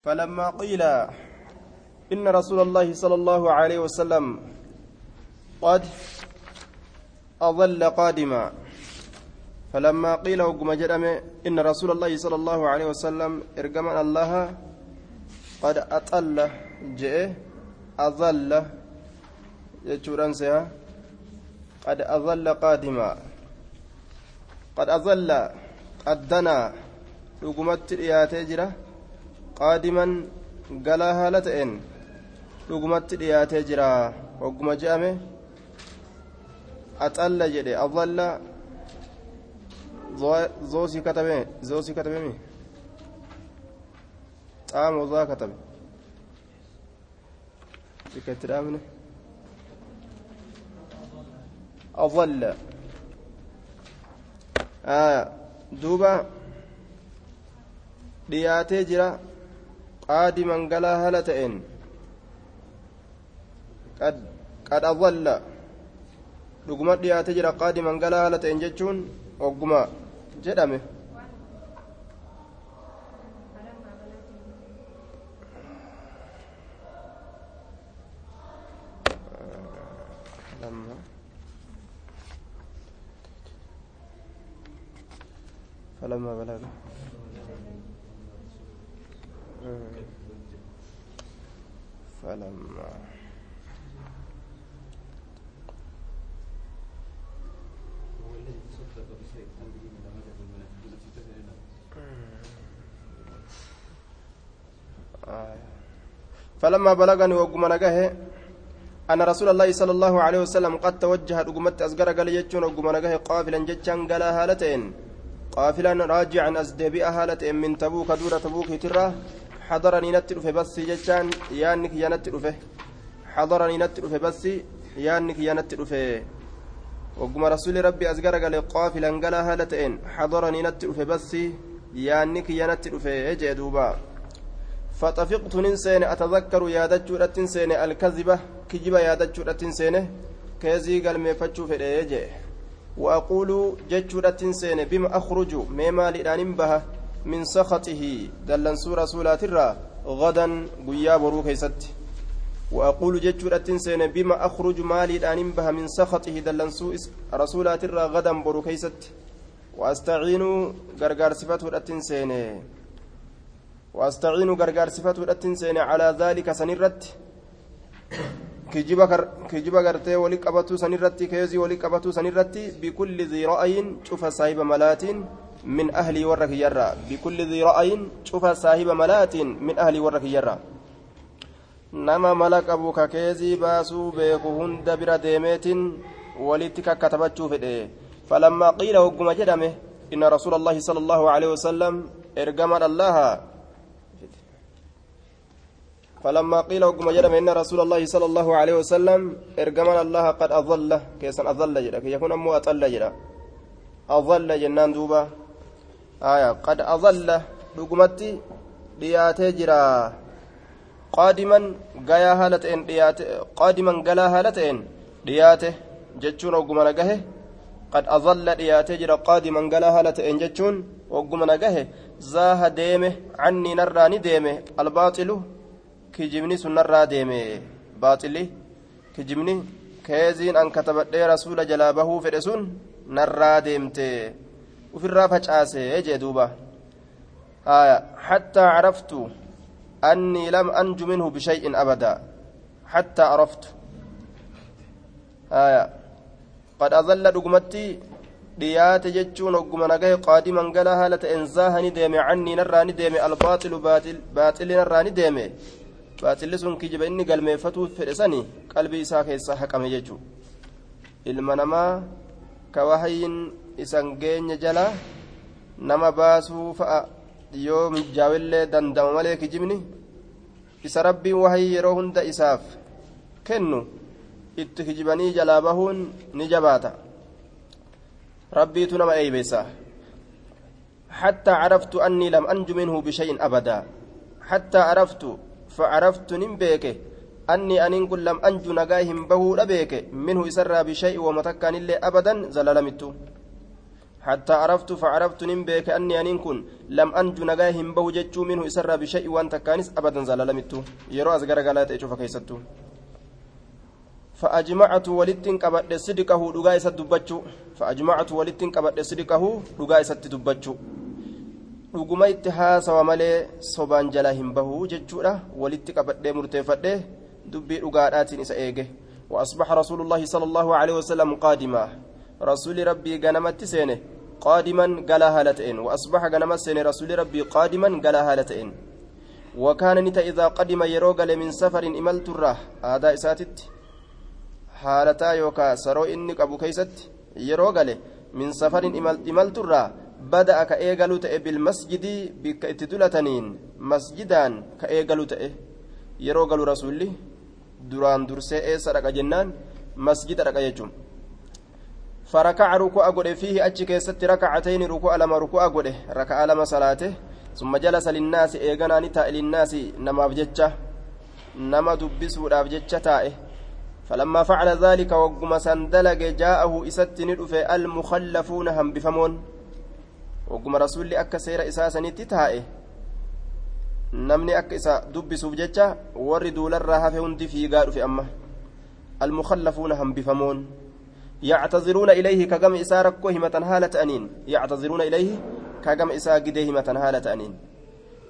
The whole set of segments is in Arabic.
فلما قيل إن رسول الله صلى الله عليه وسلم قد أظل قادما فلما قيل وقم جرم إن رسول الله صلى الله عليه وسلم إرقم الله قد أطل جئ أظل يجوران قد أظل قادما. قد أظل قد دنا وقمت إياتي جرا. Qaadiman galaa haala ta'een dhugumatti dhiyaatee jira wagguma je'ame axalla jedhe adalla zoosii katabe zoosii katabemi xaamo zaa katabe bika dhaabne adalla duuba dhiyaatee jira galaa haala ta'een qad adalla dhuguma dhiyaate jira qaadiman galaa haala ta'een jechuun ogguma jedhame فلما بلغ فلما فلما بلغني وقم نجاه أن رسول الله صلى الله عليه وسلم قد توجه رقمت أصغر قال يجون وقم نجاه قافلا جتشان قال هالتين. قافلا راجعا أزدبئ هالتين من تبوك دور تبوك ترى. حضرني نتلف بس جتان يانك يا نتلف حضرني نتلف بس يانك يا نتلف وقم رسول ربي أزقر قال قافلا قال هالتين. حضرني نتلف بس يانك يا نتلف يجي دوبا. فطفقت ننسين أتذكر يا دجو رتنسين. الكذبة كجبة يا دجو رتنسين. كيزي قال ميفتشو في وأقول ججو رتنسين. بما أخرج مما لأن بها. من سخطه دلنسو رسولات الرا غدا قيا برو كيست وأقول ججور أتنسين بما أخرج مالي الآن بها من سخطه دلنسو رسولات الرا غدا برو كيست وأستعين غرغار صفته الأتنسين وأستعين غرغار صفته الأتنسين على ذلك سنرت kijiba gartee wali qabatu sanirratti keezii wali qabatu sanirratti bikulli رأي شوف صاحب malaatiin من أهلي ورك يرى بكل ذي رأي شوف صاحب ملات من أهلي ورك يرى نما ملك أبوك كيزي باسو بيكو هند برا ديميت ولتك كتبت فده فلما قيل وقم جدمه إن رسول الله صلى الله عليه وسلم إرقم الله فلما قيل وقم جدمه إن رسول الله صلى الله عليه وسلم إرقم الله قد أظل كيسا أظل جدا كي يكون أمو أطل جدا أظل جنان دوبا آية قد qaadiman gayaa haala ta'een dhiyaate qaadiman galaa haala ta'een dhiyaate jechuun ogguma nagahe qad azalla dhiyaatee jira qaadiman galaa haala ta'een jechuun ogguma nagahe zaaha deeme cannii narraa ni deeme albaaxilu kijibni sun narraa deeme baaxili kijibni keeziin an katabadhee rasuula jalaa bahuu fedhe sun narraa deemte ufirraa facaase jee duuba حتى عرفت أني لم أنج منه بشيء أبدا حتى عرفت آية قد أظل رقمتي dhiyaate jechuun ogguma nagahe qaadiman galaa haala ta'een zaahani deeme cannii narraa ni deeme albaaxilu baaxili narraa ni deeme baaxilli sun kijiba inni galmeeffatuu fedhe sani qalbii isaa keessaa haqame jechuu ilma namaa ka wahayyin isan geenye jala nama baasuu fa'a yoo mijaawillee dandama malee kijibni isa rabbiin wahayii yeroo hunda isaaf kennu itti kijibanii jalaa bahuun ni jabaata rabbiitu nama eeybeessa حتى عرفت أني لم أنج منه بشيء أبدا حتى عرفت فعرفت نمبيك أني أن كن لم أنج نجاهم به لبيك. منه يسرى بشيء ومتكن إلا أبدا زللمت حتى عرفت فعرفت نمبيك أني أنين كن لم أنجو نجاهم به جتشو. منه إسر بشيء وأنت كانس أبدا زلالمتو يرو أزغر غلات إيشوف كيستو فأجمعت ولتن قبل صدقه دغا إسد دبچو فأجمعت ولتن قبل صدقه دغا إسد دبچو dhuguma itti haasawa malee sobaan jalaa hin bahu jechuudha walitti qabadhee murteeffadhee dubbii dhugaadhaatiin isa eege وأصبح رسول الله صلى الله عليه وسلم قادما رسول ربي غنمت سينه قادما قال هالتين وأصبح غنمت سينه رسول ربي قادما قال هالتين وكان نتا إذا قدم يروغل من سفر إملت الراه هذا إساتت haalataa yookaa saroo inni qabu keeysatti yeroo gale min safarin imalturraa bada'a ka eegaluu ta'e bilmasjidii bikka itti dulataniin masjidaan ka eegaluu ta'e yeroo galu rasulli duraan dursee eessa dhaqa jennaan masjida dhaqa jechuun فركع ركوع قد فيه أتش كيست ركعتين ركوع لما ركوع قد ركع لما صلاته. ثم جلس للناس إيغانا نتا للناس. نما بجتشا نما دبسوا رابجتشا تائه فلما فعل ذلك وقم سندلق جاءه إست ندف المخلفون هم بفمون. وقم رسول أكا سير إساسا نتتائه namni akka isa dubbisuuf jecha warri duularraa hafe hundi fiigaa dhufe amma almukallafuuna hambifamoon yactaziruuna ilayhi kagama isaa rakkoo himatan haala ta'aniin yactaziruuna ilayhi kagama isaa gidee himatan haala ta'aniin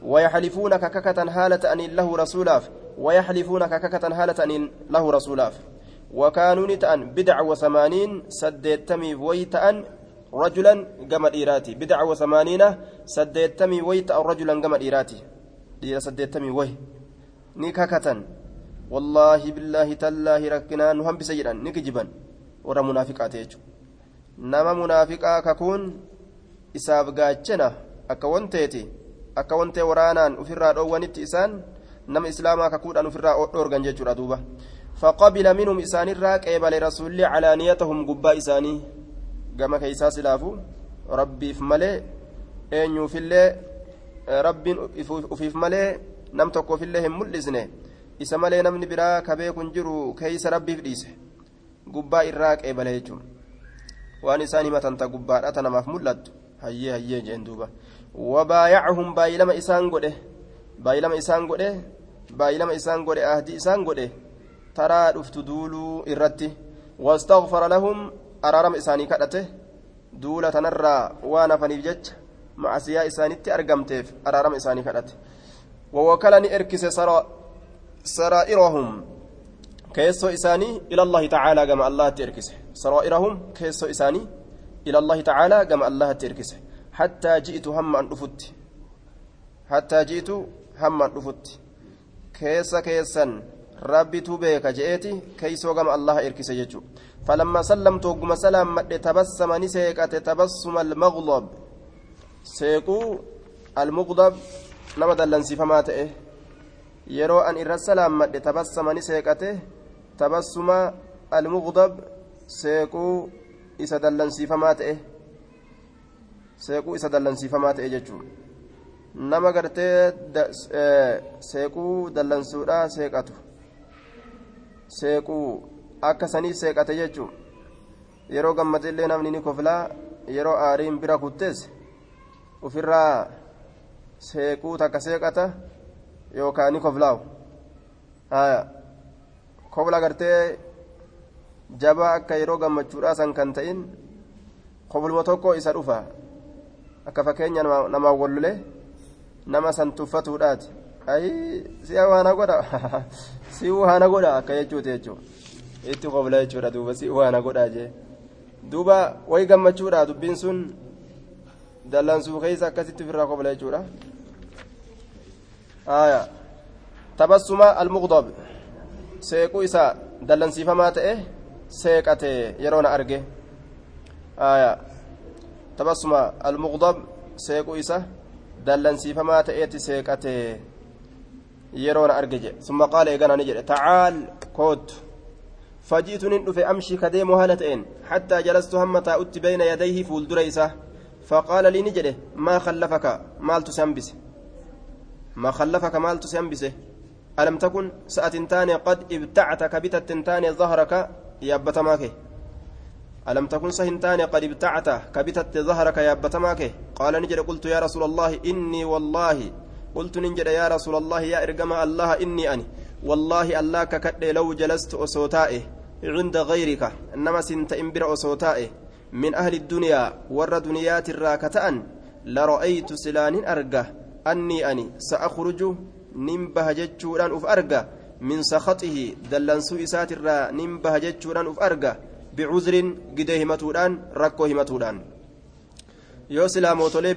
ويحلفون كككة هالة أن له رسولاف ويحلفون كككة هالة أن له رسولاف وكانوا نتأن بدع وثمانين سديتمي ويتأن رجلا قم الإيراتي بدع وثمانين سديتمي ويتأن رجلا قم ni kakatan wallaahi billaahi tallaahi rakkinaa nu hambisa jedhan ni kijiban warra munaafiqaate jechuudha nama munaafiqaa kakuun isaaf gaachana akka wanteeti akka wantee waraanaan ofirraa dhoowwanitti isaan nama islaamaa kakuudhaan ofirraa dhoorgan jechuudha duuba فقبل منهم إسان الراك إبل رسول علانيتهم قباء إساني لافو ربي في ملئ أن يفلي rabbiin ufiif malee nam tokkoofillee hin mul'isne isa malee namni biraa ka beekun jiru keeysa rabbiif dhiise gubbaa irraa qeebale jechuun waan isaan himatan ta gubbaadha ta namaaf mul'attu hayyee hayyee jeen duuba wabaayacahum baay'ilama isaan godhe baay'ilama isaan godhe baay'ilama isaan godhe ahdii isaan godhe taraa dhuftu duuluu irratti واستغفر لهم أرارم إساني كأته دولة نرى وأنا فنيف جتش macasiyaa isaanitti argamteef araarama isaanii kadhate wawakala ni erkise saraa'irahum keessoo isaanii ila allahi tacaalaa gama allahatti erkise saraa'irahum keessoo isaanii ila allahi tacaalaa gama allahatti erkise hattaa ji'itu hamma an dhufutti hattaa ji'itu hamma an dhufutti keessa keessan rabbitu beeka je'eeti keeysoo gama allaha erkise ni seeqate tabassuma almaglob seequu almuqdab nama dallansiifamaa ta'e yeroo an irra salaammadhe tabassama ni seeqate tabassuma almuqdab seequu isa dallansiifamaa ta'e seequu isa dallansiifamaa ta'e jechuun nama gartee seequu dallansuudha seeqatu seequu akka sanii seeqate jechuun yeroo gammadillee namni ni koflaa yeroo aariin bira kuttees ofirraa seequu takka seeqata yookaan ni koflaawu kofla gartee jabaa akka yeroo gammachuudhaa san kan ta'in kofluma tokko isa dhufa akka fakkeenya namaan wallulee nama san tuffatuudhaati ayi si waana godha si waana godha akka jechuuti jechuudha itti kofla jechuudha duuba si waana godha jee duuba wayi gammachuudha dubbiin sun. dallansuu keessa akkasitti ofirraa kofla jechuudha aya tabassuma almuqdab seequu isa dallansiifamaa ta'e seeqate yeroo na arge aya tabassuma almuqdab seequu isa dallansiifamaa ta'eeti seeqate yeroo na arge jedhe summa qaala eegana ni jedhe tacaal kootu dhufe amshii kadeemu haala ta'een hattaa jalastu hamma taa'utti bayna yadayhi fuuldura isaa فقال لي نجده ما خلفك؟ مال تسنبس. ما خلفك؟ مال تسنبس. ألم تكن سأة تاني قد ابتعت كبتة تاني ظهرك يابت ماك ألم تكن سهنتان قد ابتعت كبتت ظهرك يا بتماك قال نجد قلت يا رسول الله إني والله. قلت نجد يا رسول الله يا إرقم الله إني أني. والله الله ككد لو جلست أصوتائه عند غيرك إنما سنت إمبر أصوتائه من أهل الدنيا ور دنيات الراكتان لرأيت سلان أرقى أني أني سأخرج نمبه جتشوران أف أرقى من سخطه دلنسو إسات الرا نمبه جتشوران أف أرقى bicuzrin gidee himatuudhaan rakkoo himatuudhaan. Yoo silaa mootolee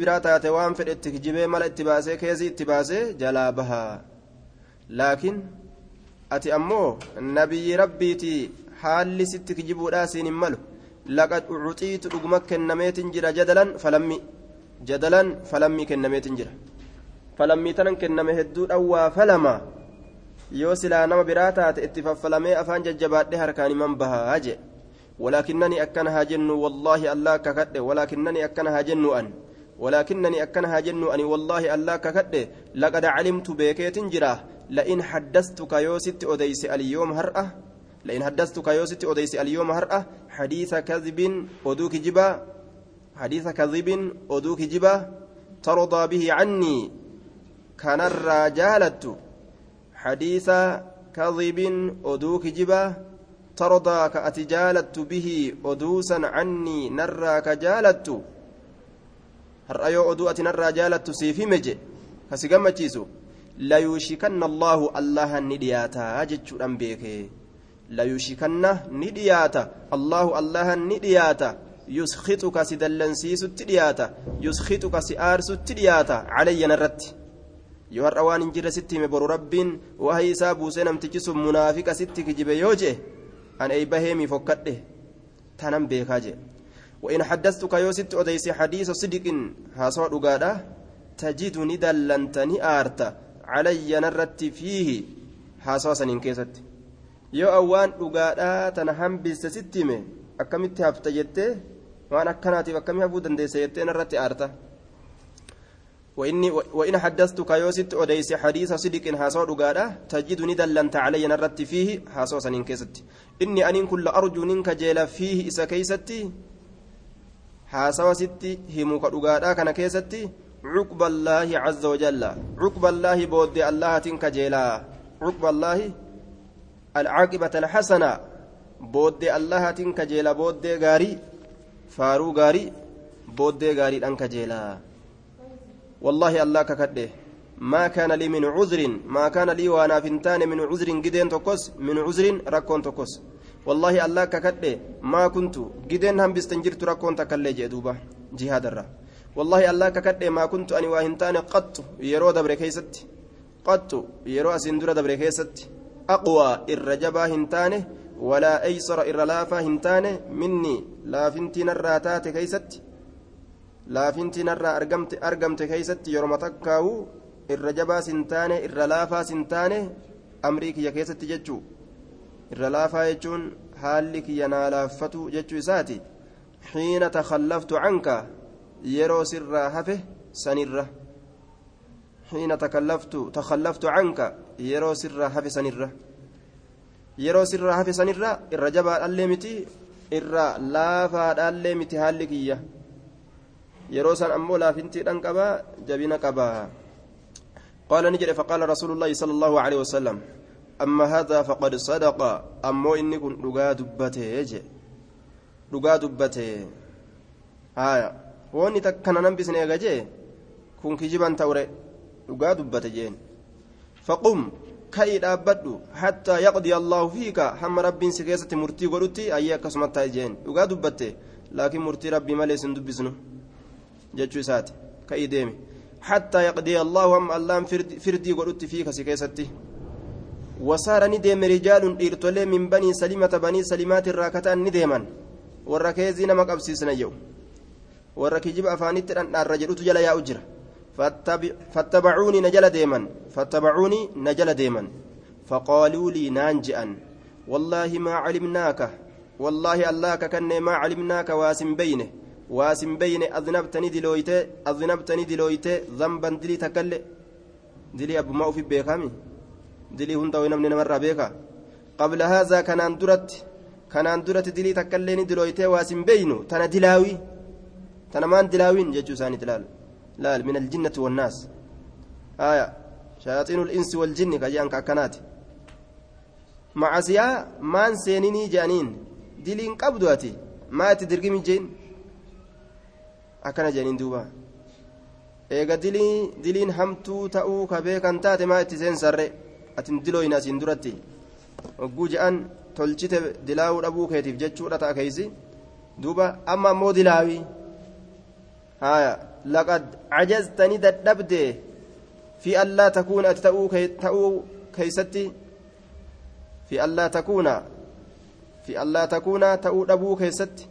biraa taate waan fedhe itti kijibee mala itti baasee keezii itti baasee jalaa bahaa. Laakiin ati ammoo nabiyyi rabbiitii haalli sitti kijibuudhaa siin hin malu laqad ucuxiitu dhuguma kennameetin jira jadalan falammi jadalan falammii kennameetin jira falammii tanan kenname hedduudhaan waa falama yoo silaa nama biraa taate itti faffalamee afaan jajjabaadhe harkaan himan bahaa je ولكنني أكنها جن والله الله ككد ولكنني أكنها جن أن ولكنني أكنها جن أن والله الله ككد لقد علمت بكيت جراه لئن حدثتك يوسف أديس اليوم هرأة لئن حدثتك يوسف أديس اليوم هرأة حديث كذب أدوك جبا حديث كذب أدوك جبا ترضى به عني كان الرجالة حديث كذب أدوك جبا ترضى كأتجالت به أدوسا عني نرى كجالت هرأيو أدو أتنرى جالت سيفي مجي كسيقام تشيسو لا يوشكن الله الله ندياتا جتشو أمبيك لا يوشكن ندياتا الله الله ندياتا يسخطك سدلنسيس التدياتا يسخطك سآرس التدياتا علي نرت. yoo har'a waan hin jirre sitti hime boru rabbiin wahii isaa buusee namtichi sun munaafiqa sitti kijibe yoo jee an eeyba heemii fokkadhe tanan beekaa jee وإن حدثتك يوسف أديس حديث صدق هاسوا دغادا تجد ندلنتني آرتا علي نرت فيه هاسوا سنين كيست. يو أوان دغادا تنهم بستتمه أكمت هفت جته وأنا كناتي وكم هفو دنديس جته نرت آرتا. وإني وإن حدثتك يوسف أديس حديث صدق هاسو دغادا تجدني دلنت علي نرت فيه هاسو سنين كيست. إني أن كل أرجو ننك جيل فيه إسا كيستي هاسو ستي همك دغادا كان كيستي عقب الله عز وجل. عقب الله بود الله تنك جيلا. عقب الله العاقبة الحسنة. بود الله تنك جيلا. بود غاري فارو غاري بود غاري أنك جيلا. والله الله ككده. ما كان لي من عذر ما كان لي وأنا فنتان من عذر جدين تقص من عذر ركون تقص. والله الله ككده. ما كنت جدين هم بستنجرت ركون تكلي جهاد الرا. والله الله ككده ما كنت أني واهنتان قط يرو دبر كيست قط يرو أسندر دبر كيست أقوى الرجبا هنتانه ولا أيسر الرلافة هنتانه مني لا فنتين الراتات كيست narraa argamte argamte keeysatti yeroma takkaawu irra jabaa sin taane irra laafaa sin taane amrii kiyya keessatti jechuu irra laafaa jechuun haalli kiyya sirraa hafe sanirra xiina takallaftu takallaftu canka yeroo sirraa hafe sanirra yeroo sirraa hafe sanirra irra jabaadhallee miti irra laafaadhaallee miti haalli kiyya yeroo san ammoo laafintiidhaan qabaa jabina qabaa قال نجري فقال رسول الله صلى الله عليه وسلم أما هذا فقد صدق أمو إني كن لغا دبته يجي لغا دبته آية واني تكنا ننبس نيغجي كن كجبا توري لغا دبته جين فقم كي دابدو حتى يقضي الله فيك هم رب سكيسة مرتي قلتي أيها كسمتا جين لغا دبته لكن مرتي ربي مالي سندبسنو jechuu isaati. Ka'ii deeme. حتى يقضي الله هم اللام فردي قلت فيك سكيستي وصار ندم رجال إرتولي من بني سلمة بني سلمات الراكتان ندما والركيزي نمك أبسيسنا يوم والركيجب أفانيت أن الرجل تجل يا أجر فاتبعوني نجل ديما فاتبعوني نجل ديما فقالوا لي نانجئا والله ما علمناك والله الله ككن ما علمناك واسم بينه waasin beyne aznabtani dilooyte aznabtani dilooyte zamban dilii takkalle dilii abbummaa ufi beekami dilii hunda namni namarraa beeka qabla haazaa kanaan duratti kanaan duratti dilii takkaillee ni dilooytee waas hin beeynu tana dilaawii تنمان دلاوين ججو ساني تلال لال من الجنة والناس آية شياطين الإنس والجن كجان ككنات معصية مان سينيني جانين دلين قبضواتي ما تدرقي من جين أكنا جانين دوبا eega diliin hamtuu ta'uu kabeekan taate maa itti seen sarre? Atin dilooyin asiin duratti. Hogguu je'an tolchite dilaawuu dhabuu keetiif jechuudha ta'a keeysi duuba amma ammoo dilaawii haya laqad cajaztani dadhabde fi allaa takuuna ati ta'uu keeysatti fi allaa takuuna fi allaa takuuna ta'uu dhabuu keessatti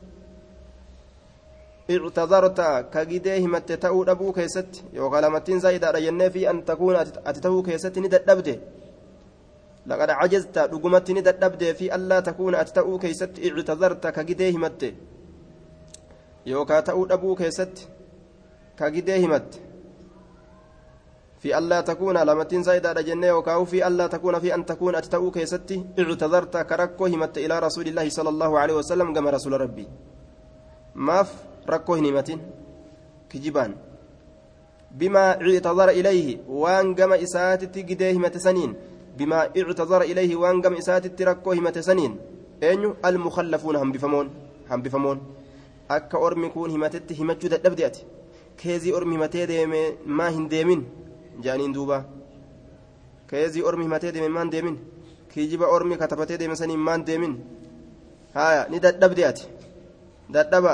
اعتذرت كجديه مت تأو دبو كيست يوكا لمتين زايدة رجنة في أن تكون أتتهو كيست ندبده لقد عجزت دقمت ندبده في ألا تكون أتتهو كيست اعتذرت كجديه مت يوكا تأو دبو كيست كجديه مت في ألا تكون لمتين زايدة رجنة يوكا في ألا تكون في أن تكون أتتهو كيست اعتذرت كركو همت إلى رسول الله صلى الله عليه وسلم كما رسول ربي maaf rakkoo hin himatin kijibaan bimaa ictadara ilayhi waan gama isaatitti gidee himate saniin bimaa ictadara ilayhi waan gama isaatitti rakkoo himate saniin eenyu almukallafuuna hambifamoon hambifamoon akka ormi kun himatetti himachuu dadhabde ati keezii ormi himatee deeme maa hin deemin jaaniin duuba keezii ormi himatee deeme maan deemin kijiba ormi katabatee deeme saniin maan deemin haya ni dadhabde ati dadhaba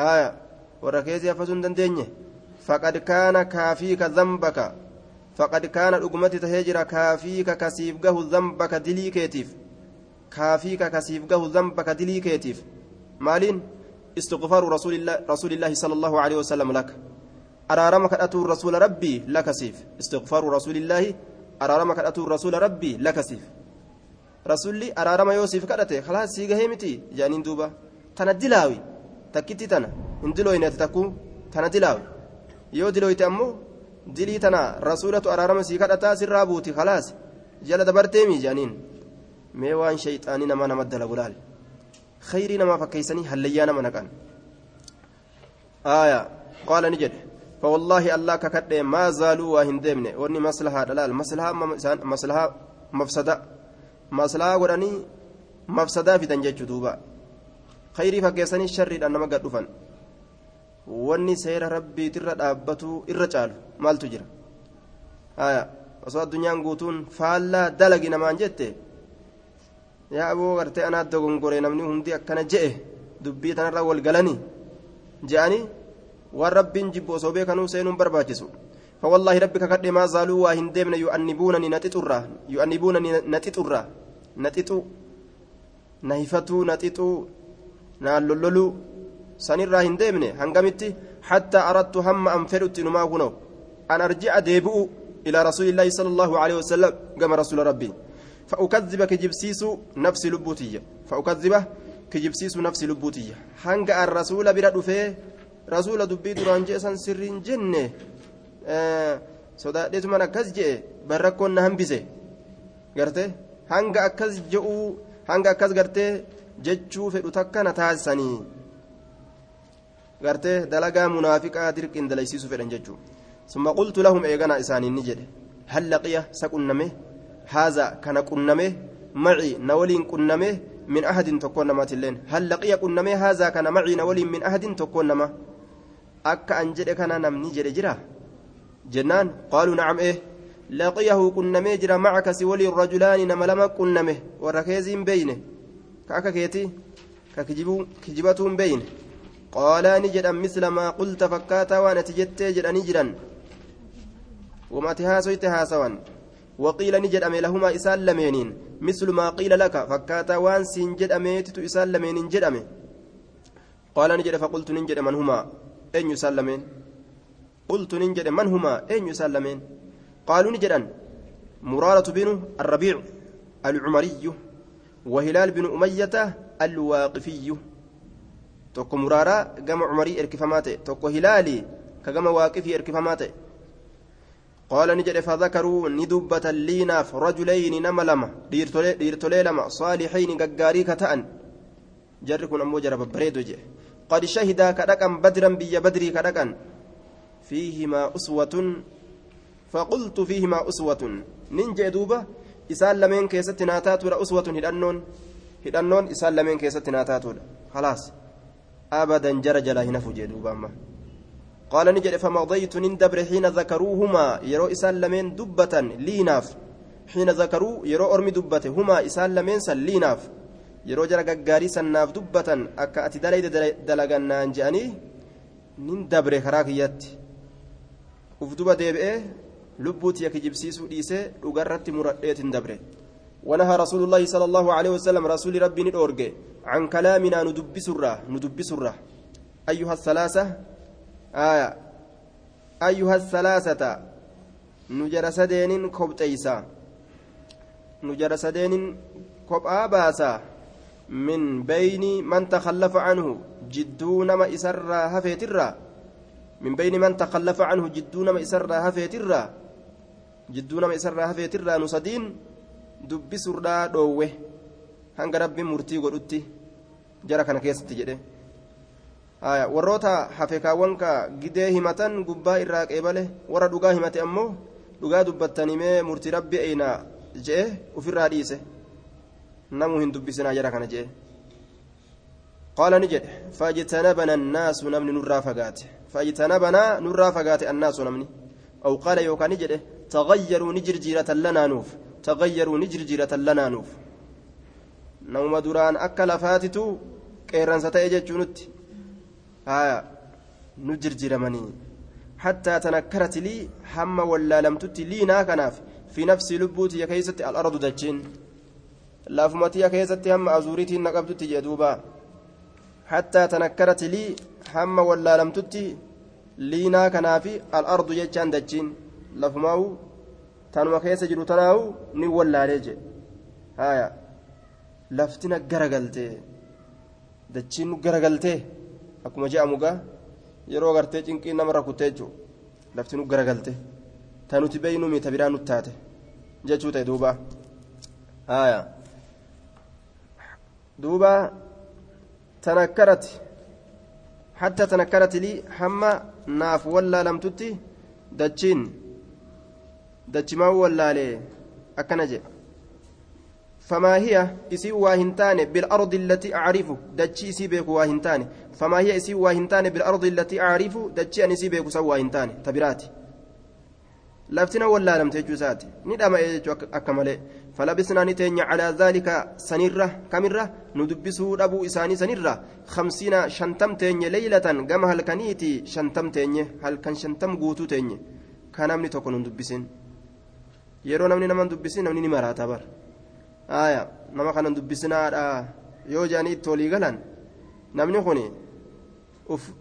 haya warra keessi hafasuu hin dandeenye faqad kaana kaafiika zambaka faqad kaana dhugumatti tahee jira kaafiika kasiif gahu zambaka dilii keetiif kaafiika kasiif gahu zambaka dilii keetiif maaliin استغفار رسول الله رسول الله صلى الله عليه وسلم لك أرارمك أتو رسول ربي لك سيف استغفار رسول الله أرارمك أتو رسول ربي لك سيف رسولي أرارم يوسف كرته خلاص سيغا هيمتي جانين دوبا tana dilaawi takkitti tana hin dilooyne takku tana dilaawi yoo dilooyte ammoo dilii tana rasuulatu araarama sii kadhataa sirraa buuti khalaas jala dabarteemi jaaniin khayrii namaa fakkeeysanii hallayyaa nama naqan آية قال نجد فوالله الله ككد ما زالوا وهن دمنه وني مصلحة دلال مصلحة مصلحة مفسدة مصلحة وراني مفسدة في تنجج دوبا khayrii fakkeessanii sharriidhaan nama gad dhufan wanni seera rabbiitirra dhaabbatu irra caalu maaltu jira haya osoo addunyaan guutuun faallaa dalagi namaan jette yaa aboo gartee anaa dogongoree namni hundi akkana je'e dubbii tanarra wal galanii je'anii waan rabbiin jibbu osoo beekanuu seenuun barbaachisu فوالله ربك كد ما زالوا وهن دمنا يؤنبونني نتطرا يؤنبونني نتطرا نتطو نهفتو نتطو lolloluu sanirraa hin deemne hangamitti hattaa aradtu hamma an fedhutti numaa kuno an arji'a deebi'u ilaa rasuulillaahi sala allahu alehi wasalam gama rasuula rabbii فأكذب كجبسيس نفسي لبوتية فأكذب كجبسيس نفسي لبوتية هنجا الرسول برد فيه رسول دبي دران جيسان سرين جنة آه صدقت من أكز جئ بركون نهمبسه قرته هنجا أكز جئو هنجا أكز قرته jechuu fedhu takka na taasisanii gartee dalagaa munaafiqaa dirqiin dalaysiisu fedhan jechuu summa qultu lahum eeganaa isaaniin ni jedhe hal laqiya sa na waliin qunname min ahadin tokkoon namaatilleen hal laqiya qunname haaza kana macii na waliin min ahadin tokkoon nama akka an jedhe kana namni jedhe jira jennaan qaaluu nacam ee laqiyahu qunnamee jira macaka si waliin rajulaani nama lama qunname warra keeziin beeyne كأكا كيتي كجبتهم بين قالان جدا مثل ما قلت فكاتا وأنا تجت جدا نجرا وما تهاسويت هاسوان وقيل نجد أمي لهما إسال لمينين. مثل ما قيل لك فكاتا وان سنجد أميتت إسال لمينين جد أمي. قال نجد فقلت نجد من هما أين يسلمين قلت نجد من هما أين يسلمين قالوا نجدا. مرارة بن الربيع العمري وهلال بن أمية الواقفي. توكو مرارا جمع عمري إركفماته توكو هلالي كجمع واقفي إركفماته قال نجد فذكروا ندبة ليناف رجلين نملما ديرتولي لما صالحين ققاري كتأن jarri kun ammoo jara babbareedo jedhe qad shahidaa kadhaqan badran biyya badrii kadhaqan fiihimaa uswatun faqultu fiihimaa uswatun nin jee duuba isaan lameen keessatti naa taatuudha uswatun hidhannoon hidhannoon isaan lameen keessatti naa taatuudha khalaas abadan jara jalaa hin hafu jee duuba amma قال نجد فمضيت نندبر حين ذكروهما يرو إسان لمن دبة ليناف. حين ذكروا يرو أرمي دبة هما إسان لمن سليناف يرو جرى قاري سناف دبة أكا أتدلي دلقنا أنجاني نندبر خراكيات ufduba deebi'ee lubbuuti yakki jibsiisuu dhiisee dhugarratti muradheetin ونهى رسول الله صلى الله عليه وسلم رسول ربي ندورج. عن كلامنا ندبس الره ندبس الره أيها الثلاثة آية. أيها الثلاثة. نجر سدين كبتيسا نجر سدين كب آباسا. من بين من تخلف عنه جدون ما إسر هفيت الره من بين من تخلف عنه جدون ما إسر هفيت الره جدون ما إسر هفيت الره نسدين dubbisurraa dhoowwe hanga rabbiin murtii godhutti jara kana keessatti jedhe warroota hafekaawwan ka gidee himatan gubbaa irraa qeebale warra dhugaa himate ammoo dhugaa dubbattanimee murtii rabbi eeyna jedhe ufirraa dhiise namuu hin dubbisinaa jara kana jedhe قال نجد فاجتنبنا الناس نمن نرى فقات فاجتنبنا نرى فقات الناس نمني أو قال يوكا نجد تغيروا نجر جيرة لنا نوف تغيروا نجرجرة لنا نوف نوم دران أكل فاتتو قيران ستأجج نت آية نجرجر مني حتى تنكرت لي هم ولا لم تت لي ناكناف في نفس لبوتي يا كيست الأرض دجين لافمتي يا كيست هم أزوريتي نقبتي جدوبا حتى تنكرت لي هم ولا لم تت لي ناكناف الأرض ججان دجين لافماو keessa jiru tanaahu ni wallaalee je haya laftina garagaltee. Dachiin nu garagaltee. Akkuma je'amu gaa yeroo gartee cinqiin namarra kuttee jechuudha lafti nu garagaltee ta nuti beeynu miita biraa nutti taate jechuu ta'e duuba. Haya duuba tanakkarati hatta tanakkarati lii hamma naaf wallaalamtutti dachiin dachimaa wallaalee akkana jedhe فما هي إسي واهنتان بالأرض التي أعرف؟ دتشي إسي بيك واهنتان. فما هي إسي واهنتان بالأرض التي أعرف؟ دتشي أن إسي بيك سو واهنتان. تبراتي. لفتنا ولا لم تجوزاتي ندم أكمل فلبسنا نتين على ذلك سنرة. كمرة؟ ندبسه أبو إساني سنرة. خمسين شنتم تين ليلة قام هل كنيتي شنتم تين هل كان شنتم قوتو تين كان أمني تكون ندبسين. nama dubbisin namni ni maraata bar aya nama kanan dubbisinaadha yoo jedhanii itti olii galan namni kun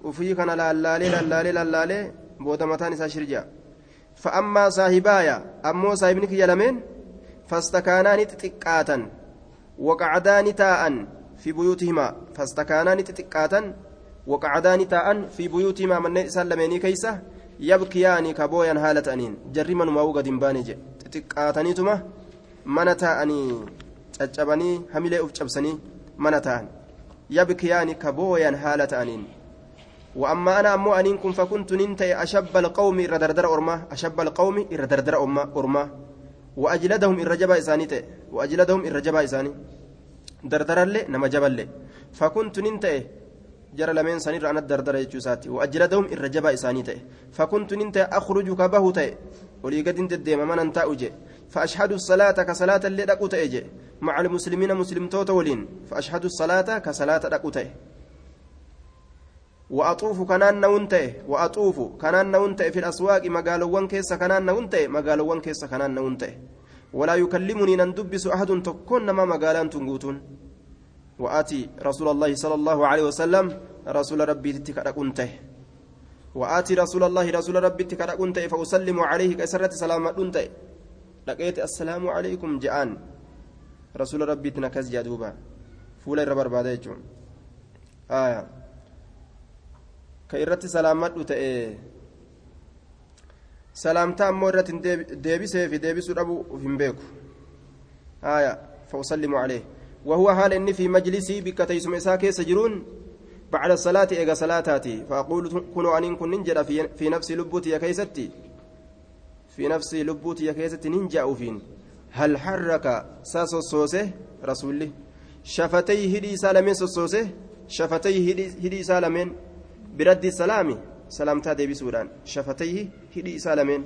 ufii kana lallaalee lallaalee lallaalee booda mataan isaa shirja fa'ammaa saahibaaya ammoo saahibni kiyya lameen fastakaanaa ni xixiqqaatan waqacdaa ni taa'an fi buyuutihimaa fastakaanaa ni xixiqqaatan waqacdaa taa'an fi buyuutihimaa manneen isaan lameenii keeysa yabkiyaani ka booyan haala ta'aniin jarri manumaa'uu gad hin baane jedhe xixiqqaataniituma mana taa'anii caccabanii hamilee uf cabsanii mana ta'an. Yabkiyaani ka booyan haala ta'aniin. وأما أنا أمو أنين كن فكنت ننتهي أشب القوم إر دردر أرما أشب القوم إر دردر أرما أرما وأجلدهم إر جبا إساني وأجلدهم إر جبا إساني دردر اللي نما جبل فكنت ننتهي جرى لمن سنير أنا الدردر يجوساتي وأجلدهم الرجبا إساني تأي فكنت ننت أخرج كبه تأي ولي قد انت الديم من أنت أجي فأشهد الصلاة كصلاة اللي دقو تأي مع المسلمين مسلم توت ولين. فأشهد الصلاة كصلاة دقو تأي. وأطوف كنان نونتي وأطوف كنان نونتي في الأسواق مقالوان كيس كنان نونتي مقالوان كيس كنان نونتي ولا يكلمني نندبس أحد تكون ما مقالان تنقوتون. وآتي رسول الله صلى الله عليه وسلم رسول ربي تكركنته وآتي رسول الله رسول ربي تكركنته فأسلم عليه كسرة سلامة لقيت السلام عليكم جان رسول ربي تنكز جدوبا فولا الربر بعد يجون. آية. كإرت سلامة أنته سلامتا أمو إرت ديبسي في ديبسو أبو فين بيكو. آية. فأسلم عليه. وهو حال إني في مجلسي بك تيسم إساك سجرون بعد الصلاة إيغا صلاتاتي. فأقول كنوا أن كن ننجر في, نفسي لبوتي كيستي. في نفسي لبوتي يا كيستي ننجا فين هل حرك ساس الصوسه رسولي شفتيه هدي سالمين سوسه شفتيه هدي, هدي سالمين. برد السلام سلامتا ديبي سودان شفتيه هدي سالمين.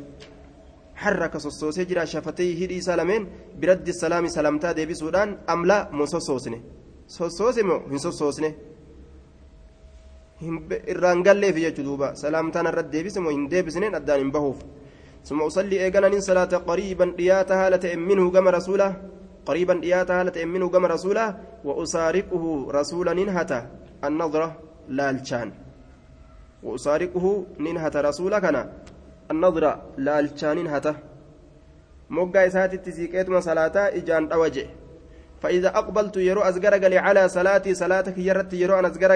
حرك سوسه جرا. شفتيه هدي سالمين. برد السلام سلامتا ديبي سودان أم لا؟ سوسوسني. سوسوسي مو؟ هن سوسوسني. irraan galleef jechuu duuba salaamtaan irratti deebise moo hin deebisneen addaan hin bahuuf ثم أصلي إيجانا صلاة قريبا دياتا هالة منه كما رسوله. قريبا دياتا هالة منه كما رسوله. وأسارقه رسولا ننهتا النظرة لالشان. وأسارقه ننهتا رسولا كان النظرة لالشان ننهتا moggaa isaatitti siiqeetuma salaataa ijaan dhawaje فإذا أقبلت يرو أزجر على صلاتي صلاتك يرت يرو أنا أزجر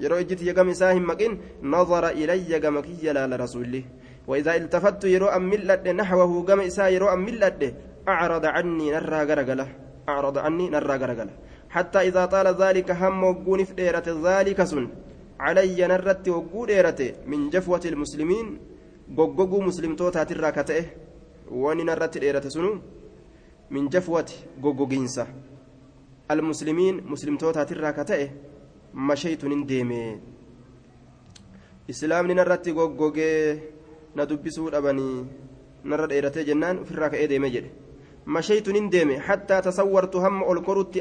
yeroo ijjiti yagam isaa hin maqin nazara ilayya gama kiyya laala rasuulli وإذا التفت يرو أم ملأت نحوه قم إساء يرو أم ملأت أعرض عني نرى غرقلة. أعرض عني نرى غرقلة. حتى إذا طال ذلك هم وقون فديرة ذلك سن. علي نرت وقون من جفوة المسلمين. قوقو مسلم توتا ترى كتئه واني نرت ديرة سنو. من جفوة قوقو المسلمين مسلم توتا mashaytu nin deeme islaamni narratti goggogee na dubbisuu dhabanii narra dheeratee jennaan ofirraa ka'ee deeme jedhe mashaytu nin deeme hattaa tasawwartu hamma ol korutti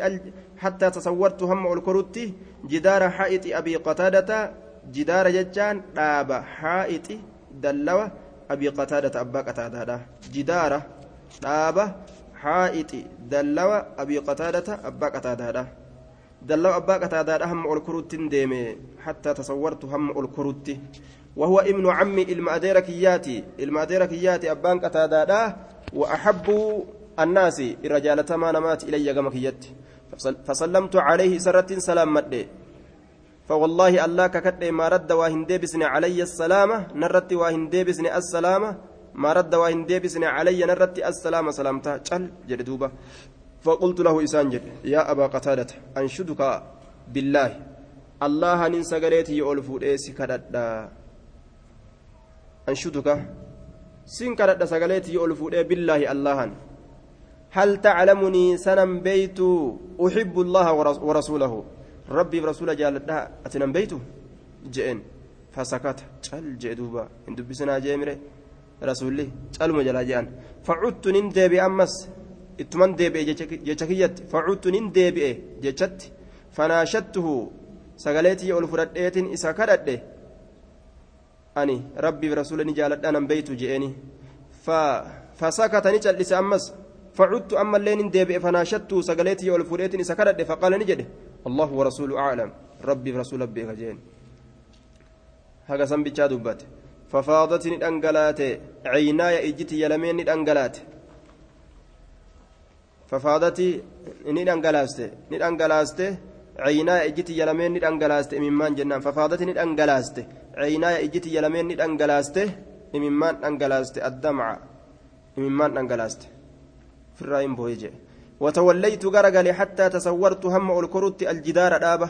hattaa tasawwartu hamma ol korutti jidaara haa'ixi abii qataadata jidaara jechaan dhaaba haa'ixi dallawa abii qataadata abbaa qataadaadha jidaara dhaaba haa'ixi dallawa abii qataadata abbaa qataadaadha دلو أبا قتادة هم أولكروت ديمي حتى تصورت هم أولكروت وهو ابن عمي المأديركياتي. المأديركياتي أبان قتادة وأحب الناس الرجال ما نمات إلي قمكيت فسلمت عليه سرة سلام مدي فوالله الله ككد ما رد واهن ديبسني علي السلامة نرت واهن ديبسني السلامة. ما رد واهن علي نرت السلامة سلامتها جل جلدوبة فقلت له إسانجل يا أبا قتادة أنشدك بالله. الله ننسى قريتي يؤلف إيسي كددا أنشدك سين كددا سقليتي يؤلف بالله الله هل تعلمني سنم بيت أحب الله ورسوله؟ ربي ورسوله جالتها أتنم بيته جئن. فسكت. جل جئدوبا إن دبسنا جيمري رسولي جل مجلا جان فعدت نندي بأمس deebi'e jecha kiyyatti facuutu nin deebi'e jechatti fanaashattuhu sagaleetii ol fudhadheetin isa kadhadhe ani rabbiif rasuula ni jaaladha nan beeytu je'eeni. Fasakata ni cal'ise ammas facudtu ammallee nin deebi'e fanaashattuu sagaleetii ol fudheetiin isa kadhadhe faqaala ni jedhe. Allahu warasuulu aclam rabbiif rasuula beeka je'een haga san bichaa dubbate. Fafaadati ni dhangalaate. Caynaaya ijjiti yalameen ni dhangalaate. Fafaadati ni dhangalaaste ni dhangalaaste عيناي إجتي يلمين ni dhangalaaste imimmaan jennaan ففاضتي ni dhangalaaste عيناي إجتي يلمين ni dhangalaaste imimmaan dhangalaaste الدمع imimmaan dhangalaaste في الرايم بويجي. وتوليت غرغل حتى تصورت هم الكروت الجدار دابة.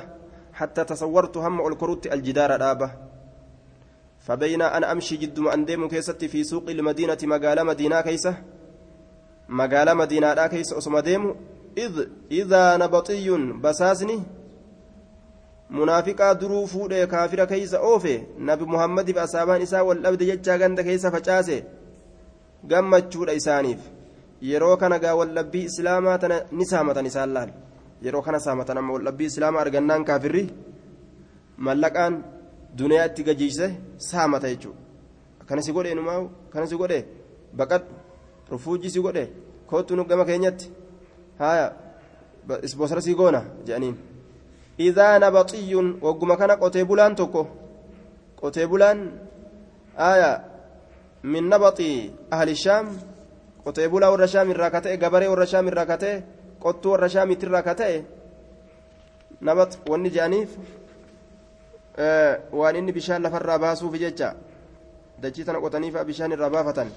حتى تصورت هم الكروت الجدار دابة. فبين أنا أمشي جد أندم كيستي في سوق المدينة مقالة مدينة كيسة. magaalaa madiinaadhaa keessa osoma deemu idaa nabaxiyyun basaasni munaafiqaa duruu fuudhee kaafira keeysa oofe nabi muhammadiif asaabaan isaa wal dhabde jechaa ganda keessa facaase gammachuudha isaaniif. Yeroo kana gaa waldhabbii islaamaa tana ni saamatan isaan laal. Yeroo kana saamatan amma waldhabbii islaamaa argannaan kaafirri mallaqaan duniyaa itti gajiise saamata jechuudha. Akkana si godhe numaa akkana si godhe baqadhu rufuujii si godhe kootu nu gama keenyatti haya isboosara sii goona jedhaniin min nabaxii ahli shaam qotee bulaa warra shaam irraa ka ta'e gabaree warra shaam irraa ka ta'e qottuu warra shaamiitti irraa ka ta'e nabax wanni jedhaniif waan inni bishaan lafarraa baasuuf jecha dachii tana qotaniif bishaan irraa baafatan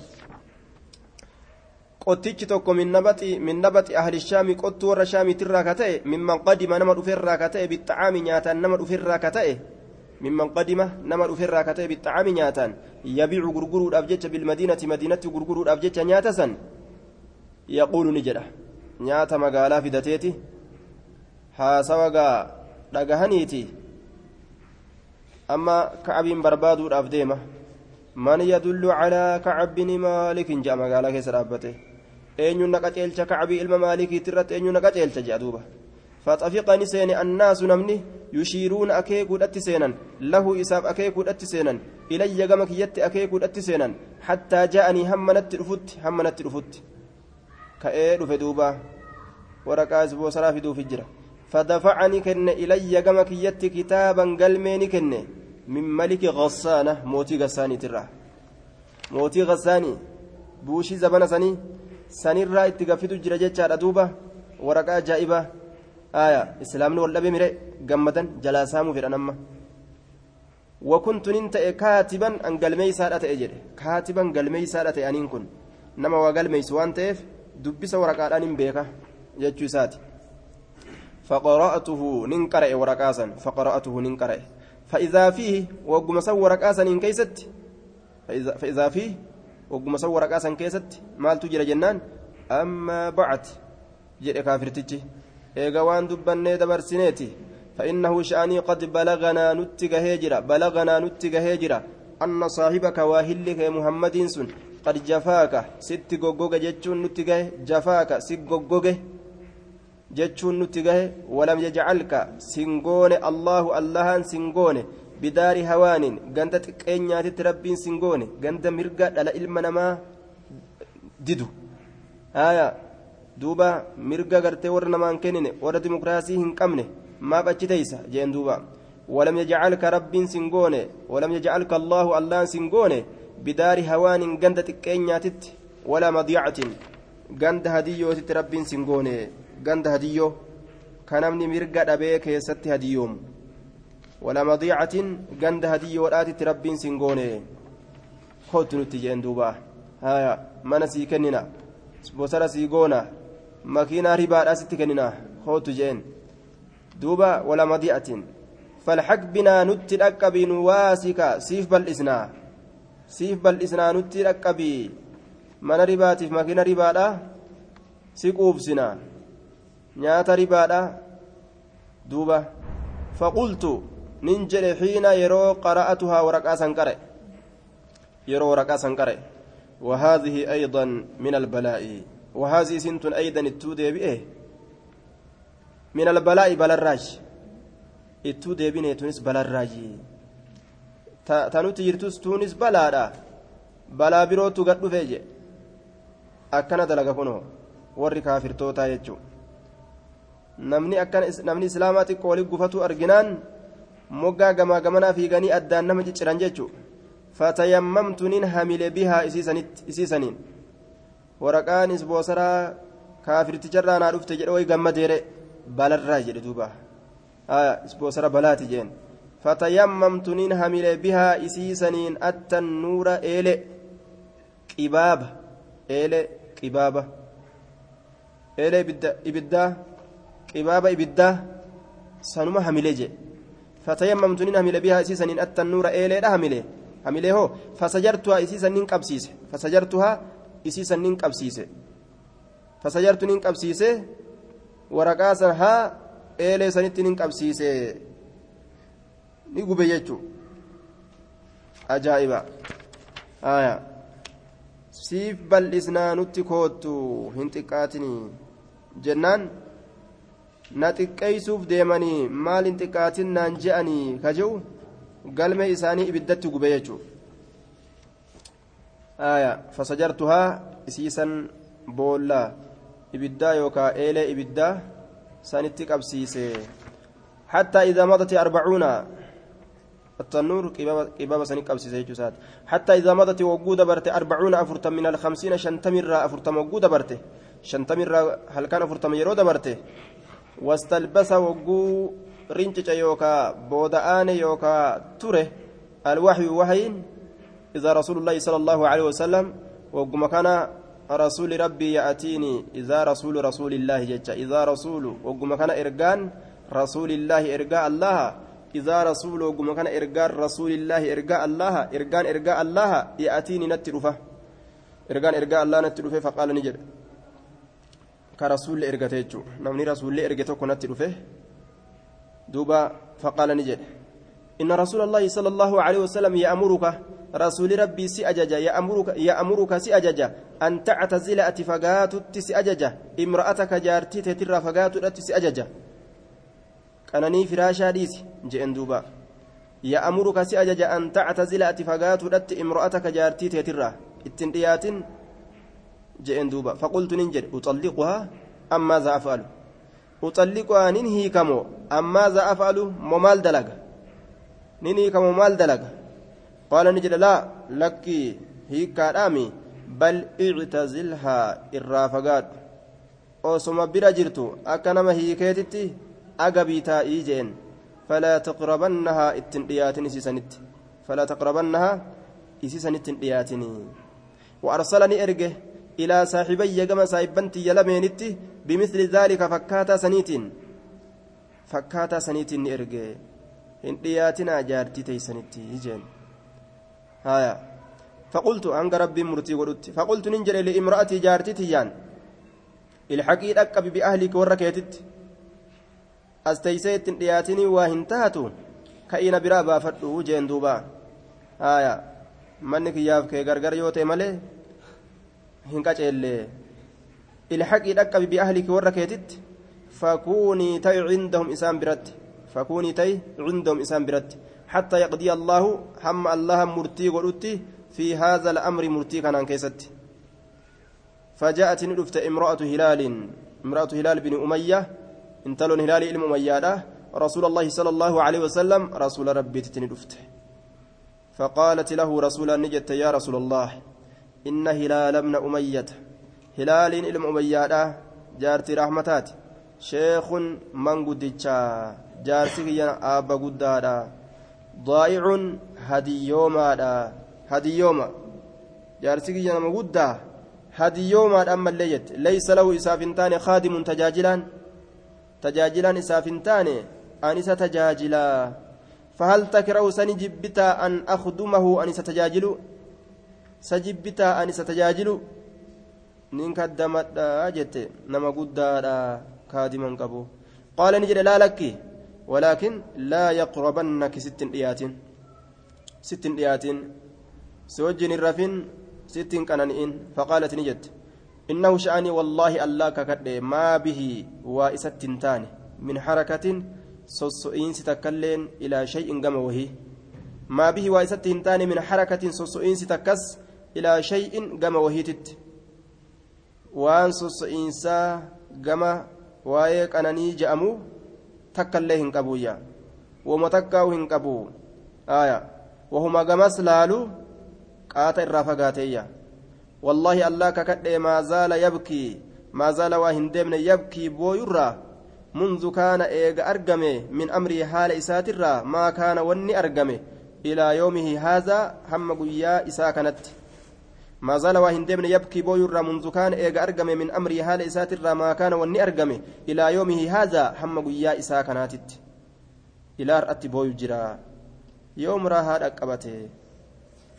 qottichi tokko min nabaxi min nabaxi ahli shaami qottuu warra shaamiitirraa ka ta'e mimman qadima nama dhuferraa ka ta'e bixacaami nyaataan nama dhuferraa ka ta'e mimman qadima nama dhuferraa ka ta'e bixacaami nyaataan yabiicu gurguruudhaaf jecha bilmadiinati madiinatti gurguruudhaaf jecha nyaata san yaquulu ni jedha nyaata magaalaa fidateeti haasawagaa dhagahaniiti amma ka'abiin barbaaduudhaaf deema man yadullu calaa kacab bini maalikin jedha magaalaa keessa dhaabbate eenyuun na qaceelcha kacabii ilma maalikiitti irratti eenyuun na qaceelcha jedha duuba faxafiqani seene annaasu namni yushiiruuna akeekuudhatti seenan lahu isaaf akeekuudhatti seenan ilayya gama kiyyatti akeekuudhatti seenan hattaa ja'anii hamma natti dhufutti hamma natti dhufutti ka'ee dhufe duuba waraqaa isboosaraa fiduufi jira فدفعني كن إلي جما كيتي كتابا قلميني كن من ملك غسانة موتي غساني ترى موتي غساني بوشي زبنا سني سني الرا اتقفتو جرجة شاد دوبا ورقة جائبة آية إسلامنا ولا بمرة جمدا جلاسامو في الأنمة وكنت ننت كاتبا أن قلمي سادة أجر كاتبا قلمي سادة أنين كن نما وقلمي سوان تيف دبس ورقة أنين بيكا جتشو ساتي فقرأته ننقرأ ورقاسا فقرأته ننقرأ فإذا فيه وقم سو ورقاسا إن كيست فإذا, فإذا وقم سو ورقاسا كيست مال تجرى جنان أما بعد جئ كافرتجي إيغا وان دبني دبرسنيتي فإنه شأني قد بلغنا نتك هجرة بلغنا نتك هجرة أن صاحبك واهلك محمد سن قد جفاك ست غوغوغا جتشون نتك جفاك ست jechuun nutti gahe walam yajcalka singoone allahu allahan singoone bidaari hawaanin ganda xiqqeenyaatitti rabbiin singoone ganda mirga dhala ilma namaa didu haya duuba mirga gartee warra namaan kennine warra dimokiraasii hin qabne maaf achi teeysa jeen duuba ولم يجعلك رب سنغوني ولم يجعلك الله الله سنغوني بدار هوان غند تكينياتت ولا مضيعة غند هديوتت رب سنغوني ganda hadiyyoo ka namni mirga dhabee keessatti hadiyyoomu wala madiicatin ganda hadiyyoodhaatitti rabbiin sin goone kootu nutti jeen duuba haya mana sii kennina bosara sii goona makiinaa ribaadhaa sitti kennina kootu jeen duuba wala madiicatin falxaq binaa nutti dhaqqabii nu waasika siif bal'isnaa siif bal'isnaa nutti dhaqqabii mana ribaatiif makiina ribaadhaa si quubsinaa nyaata ribaadha duuba faqultu nin jedhe xiina yeroo qara'atuhaa waraqaa san qare. Yeroo waraqaa san qare. وهذه أيضا من البلاء وهذه سنت أيضا التودي بإيه من البلاء بلا الراج التودي بني تونس بلا الراج تنوتي جرتوس تونس بلا دا بلا برو تقدو فيجي أكنا دلقا كنو كافر توتا يجو namni akkana namni islaamaa xiqqoo waliin gufatu arginaan moggaa gamaa gamanaa fiiganii addaan nama cicciran jechuudha fatayammamtu nin hamile bihaa isiisaniin waraqaan isboosaraa kaafirticharraa naa dhufte jedhe way gammadeere balarraa jedhe duuba isboosara balaati jeen fatayammamtu nin hamile bihaa isiisaniin attan nuura eele qibaaba eele qibaaba eele ibiddaa qibaaba ibiddaa sanuma hamile bihaa eeleedha hamile hamilee hoo fasajartuhaa isii sannin qabsiise fasajartuhaa isii sannin qabsiise fasajartu nin qabsiise waraqaa san haa eelee sanitti nin qabsiise ni gube jechuu ajaa'iba aya siif bal'isnaa nutti koottu hin xiqqaatinii jennaan na xiqqeeysuuf deemanii maal hin xiqqaatin naan je'anii ka je'u galmee isaanii ibiddatti gube jechuudha fasajartuhaa isiisan boolla ibiddaa yookaan eelee ibiddaa sanitti qabsiise حتى إذا مضت أربعون التنور قبابة سنك قبسيسة يجوسات حتى إذا مضت وجود برت أربعون أفرت من الخمسين شنتمر أفرت وجود برت شنتمر هل كان أفرت يرود برت واستلبس وجو رنجج يوكا بودآن يوكا تره الوحي وحي إذا رسول الله صلى الله عليه وسلم وقم كان رسول ربي يأتيني إذا رسول رسول الله جتة إذا رسول وقم كان إرقان رسول الله إرقاء الله إذا رسول وقم كان إرقان رسول الله إرقاء الله إرقان إرقاء الله يأتيني نترفه إرقان كرسول إرقته نمني رسول إرقته كنت رفه دوبا فقال نجد إن رسول الله صلى الله عليه وسلم يأمرك رسول ربي سي أججا يأمرك يأمرك سي أججا أن تعتزل أتفقات سي أججا امرأتك جارتي تترى فقات سي أججا كانني فراشا ديسي جئن دوبا يأمرك سي أججا أن تعتزل أتفقات امرأتك جارتي تترى اتنديات جئن دوبا فقلت ننجد أطلقها أم ماذا أفعل أطلقها ننهي كمو أم ماذا أفعل ممال دلق ننهي كمو مال دلق قال نجد لا لك هيك رامي بل اعتزلها الرافقات osoma bira jirtu akka nama hiikeetitti agabii taa'ii jeen falaa taqrabannahaa ittin dhiyaatin isiisanitti falaa taqrabannahaa ilaa saaxibayya gama saahibantiyya lameenitti bimisli daalika fakkaataa saniitiin fakkaataa saniitiin ni erge hin dhiyaatinaa jaartii teeysanitti hijeen haya faqultu hanga rabbiin murtii godhutti faqultu nin jedhe liimra'atii jaartitiyyaan ilxaqii dhaqqabi biahliki warra keetitti as teeysee ittin dhiyaatinii waa hin taatu ka'ina biraa baafadhu jeen duuba haya manni kiyyaaf kee gargar yoo malee hin qaceellee ilhaqii dhaqqabi warra keetitti fakuunii ta'i cindahum isaan biratti. Fakuunii ta'i cindahum isaan biratti. حتى يقضي الله هم الله مرتي ورتي في هذا الأمر مرتي كان كيست فجاءت ندفت امرأة هلال امرأة هلال بن أمية انتلون هلال علم أمية رسول الله صلى الله عليه وسلم رسول ربي تندفت فقالت له رسولا نجت يا رسول الله إن هلال ابن أمية هلال علم أمية جارتي رحمتات شيخ من قدتشا جارتي أبا قدادا ضائع هديوما هديوما جارتي نما قدا هديوما أما الليت ليس له إسافنتان خادم تجاجلا تجاجلا إسافنتان أنس تجاجلا فهل تكره سنجبتا أن أخدمه أن ستجاجل سجبتا أن ستجاجل نين كدمت جت نما قدا كادما قبو قال نجد لا لك ولكن لا يقربنك ست ديات ست ديات سوجن الرفن ست كنانين فقالت نجد إنه شأني والله الله ككد ما به وإست تاني من حركة sosso'iinsi takkailleen ilaa shay'in gama wahii. Maa bihi waa isatti hin taane min harakatin sosso'iinsi takkas waan sosso'iinsaa gama waa'ee qananii je'amu takkaillee hin qabuyya woma takkaa'u hin qabu aya wahuma gamas laalu qaata irraa fagaateeyya wallaahi allah kakadhee maa zaala yabkii maa zaala waa hin deemne yabkii booyurraa منذ كان إيغا أرقمي من أمري حال إساترا ما كان وني أرقمي إلى يومه هذا هم قيا إسا كانت ما زال واهن دمن يبكي بويرا منذ كان إيغا أرقمي من أمري حال إساترا ما كان وني أرقمي إلى يومه هذا هم قيا إسا كانت إلى رأتي بوي جرا يوم راها رقبته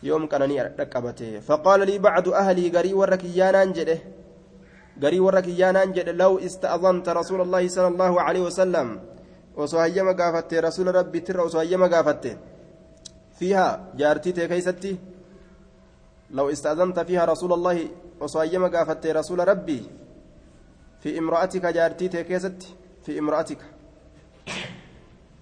يوم كانني رقبته فقال لي بعض أهلي قري وركيانا جده garii warra kiyyaanaan jedhe law ista'azanta rasuula allaahi sala allaahu aleyhi wasalam osoo hayyama gaafatte rasuula rabbiitirra osoo hayyama gaafatte fiihaa fiihaa rasuula allaahi osoo hayyama gaafatte rasuula rabbii fi imra'atika jaartii tee keessatti fi imra'atika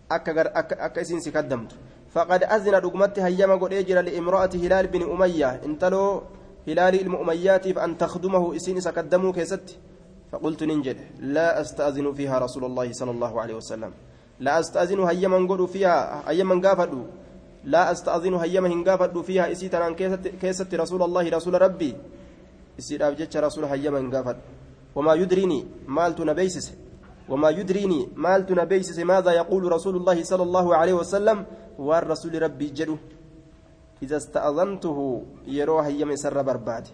akka isiin si kaddamtu faqad azina dhugumatti hayyama godhee jira liimra'ati hilaal bin umayya intaloo هلال المؤميات أن تخدمه إسين سكدموا كيست فقلت ننجد لا أستأذن فيها رسول الله صلى الله عليه وسلم لا أستأذن من قولوا فيها هيا من قافدوا لا أستأذن هيا من قافدوا فيها إسيتا عن كيست رسول الله رسول ربي. إسير أبجتش رسول هيا من قافد وما يدريني مالت نبيسس. وما يدريني مالت نبيسس ماذا يقول رسول الله صلى الله عليه وسلم؟ والرسول ربي جدو. إذا استأذنته يروح يم سر برباد.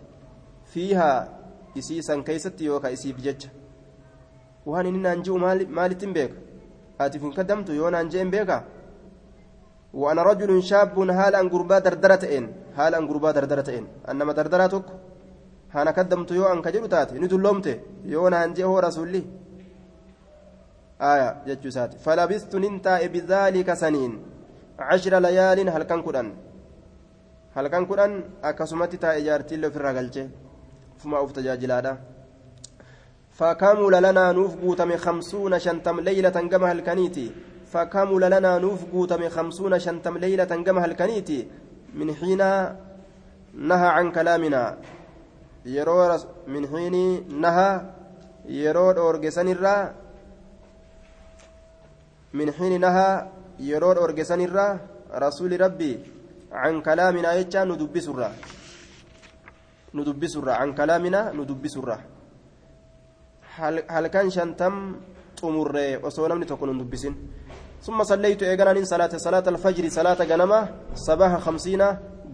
فيها isii san keeysatti yookaa isiif jecha waan inni naan ji'u maalittiin beeka atiif hin kaddamtu yoo naan je'en beekaa وأنا رجل شاب هال أن قربا دردرة إن هال أن قربا دردرة إن أنما دردرة تك هانا كدمت يو أن كجلو تاتي. ندلومت يو نانجي هو رسولي. آية جتشو ساتي. فلبثت ننتا بذلك سنين. عشر ليال هل كان كدن هل كان كدن أكسمت تا إجارتي لو في الرجلجة. فما أوف تجاجلادا فكمل لنا نوف من خمسون شنتم ليلة كما الكنيتي فكمل لنا نوف من خمسون شنتم ليلة كما الكنيتي من حين نهى عن كلامنا. يرو من حين نهى يرو أورجسن الرّ من حين نهى يرود أورجسن الرّ رسول ربي عن كلامنا يجا ندبس الرّ ندبس الرّ عن كلامنا ندبس الرّ هل كان شنتم طمر وسولمني تكون ندبسين. ثم صليت إيجانا صلاة صلاة الفجر صلاة جنمة صباح خمسين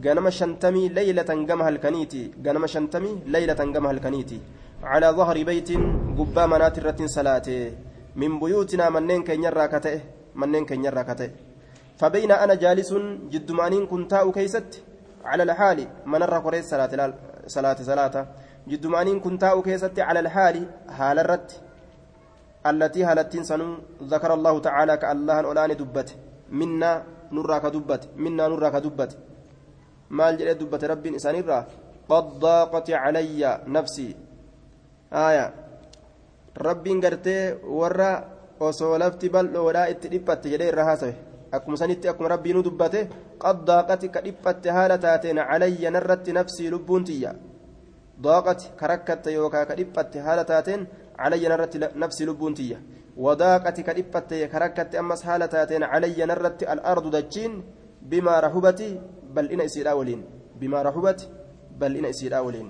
جنم شنتمي ليلة جمها الكنيتي جنم شنتمي ليلة جمها الكنيتي على ظهر بيت قبا منات الرتين صلاته. من بيوتنا منين كن يرى كتئ منين كن يرى كتئ فبين أنا جالس جد مانين كنت كيست؟ على الحال من الرقري صلاة صلاة صلاة. جد مانين كنت كيست؟ على الحال حال الرت. التي هالتين سنو ذكر الله تعالى كالله الأولان دبت منا نرى كدبت منا نرى كدبت maal jedhee dubbate rabbiin isaanirraa qad daaqati calayya nafsii aya rabbiin gartee warra osoo lafti bal'oodhaa itti dhiphatte jedhee irra haasawe akkuma sanitti akkuma rabbiinu dubbate qad daaqati ka dhiphatte haala taateen calayya narratti nafsii lubbuun tiyya daaqati ka rakkatte yookaa ka dhiphatte haala taateen wadaaqati ka dhiphatte ka rakkatte ammas haala taateen calayya narratti al-ardu dachiin bimaa rahubati bal'ina isiidhaa waliin bimaa rahubati bal'ina isiidhaa waliin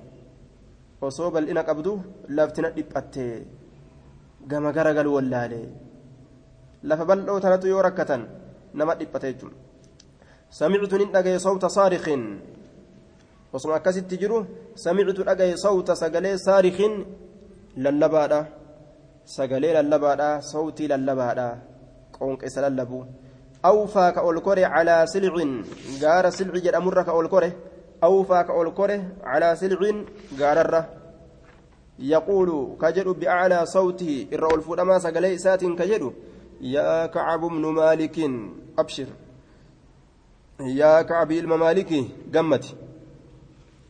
osoo bal'ina qabdu laftina dhiphattee gama garagalu wallaale lafa bal'oo tanatu yoo rakkatan nama dhiphate jechuudha samictu nin dhagaye sawta saarikin osuma akkasitti jiru samictu dhagaye sawta sagalee saarikin lallabaadha sagalee lallabaadha sawtii lallabaadha qoonqeessa lallabuu أوفى كأولكره على سلع غار سلع جد أمر كأولكره أوفى كأولكره على سلع غاررة يقول كجد بأعلى صوته الرؤول فلما سقلي سات كجد يا كعب بن مالك أبشر يا كعب الممالك قمتي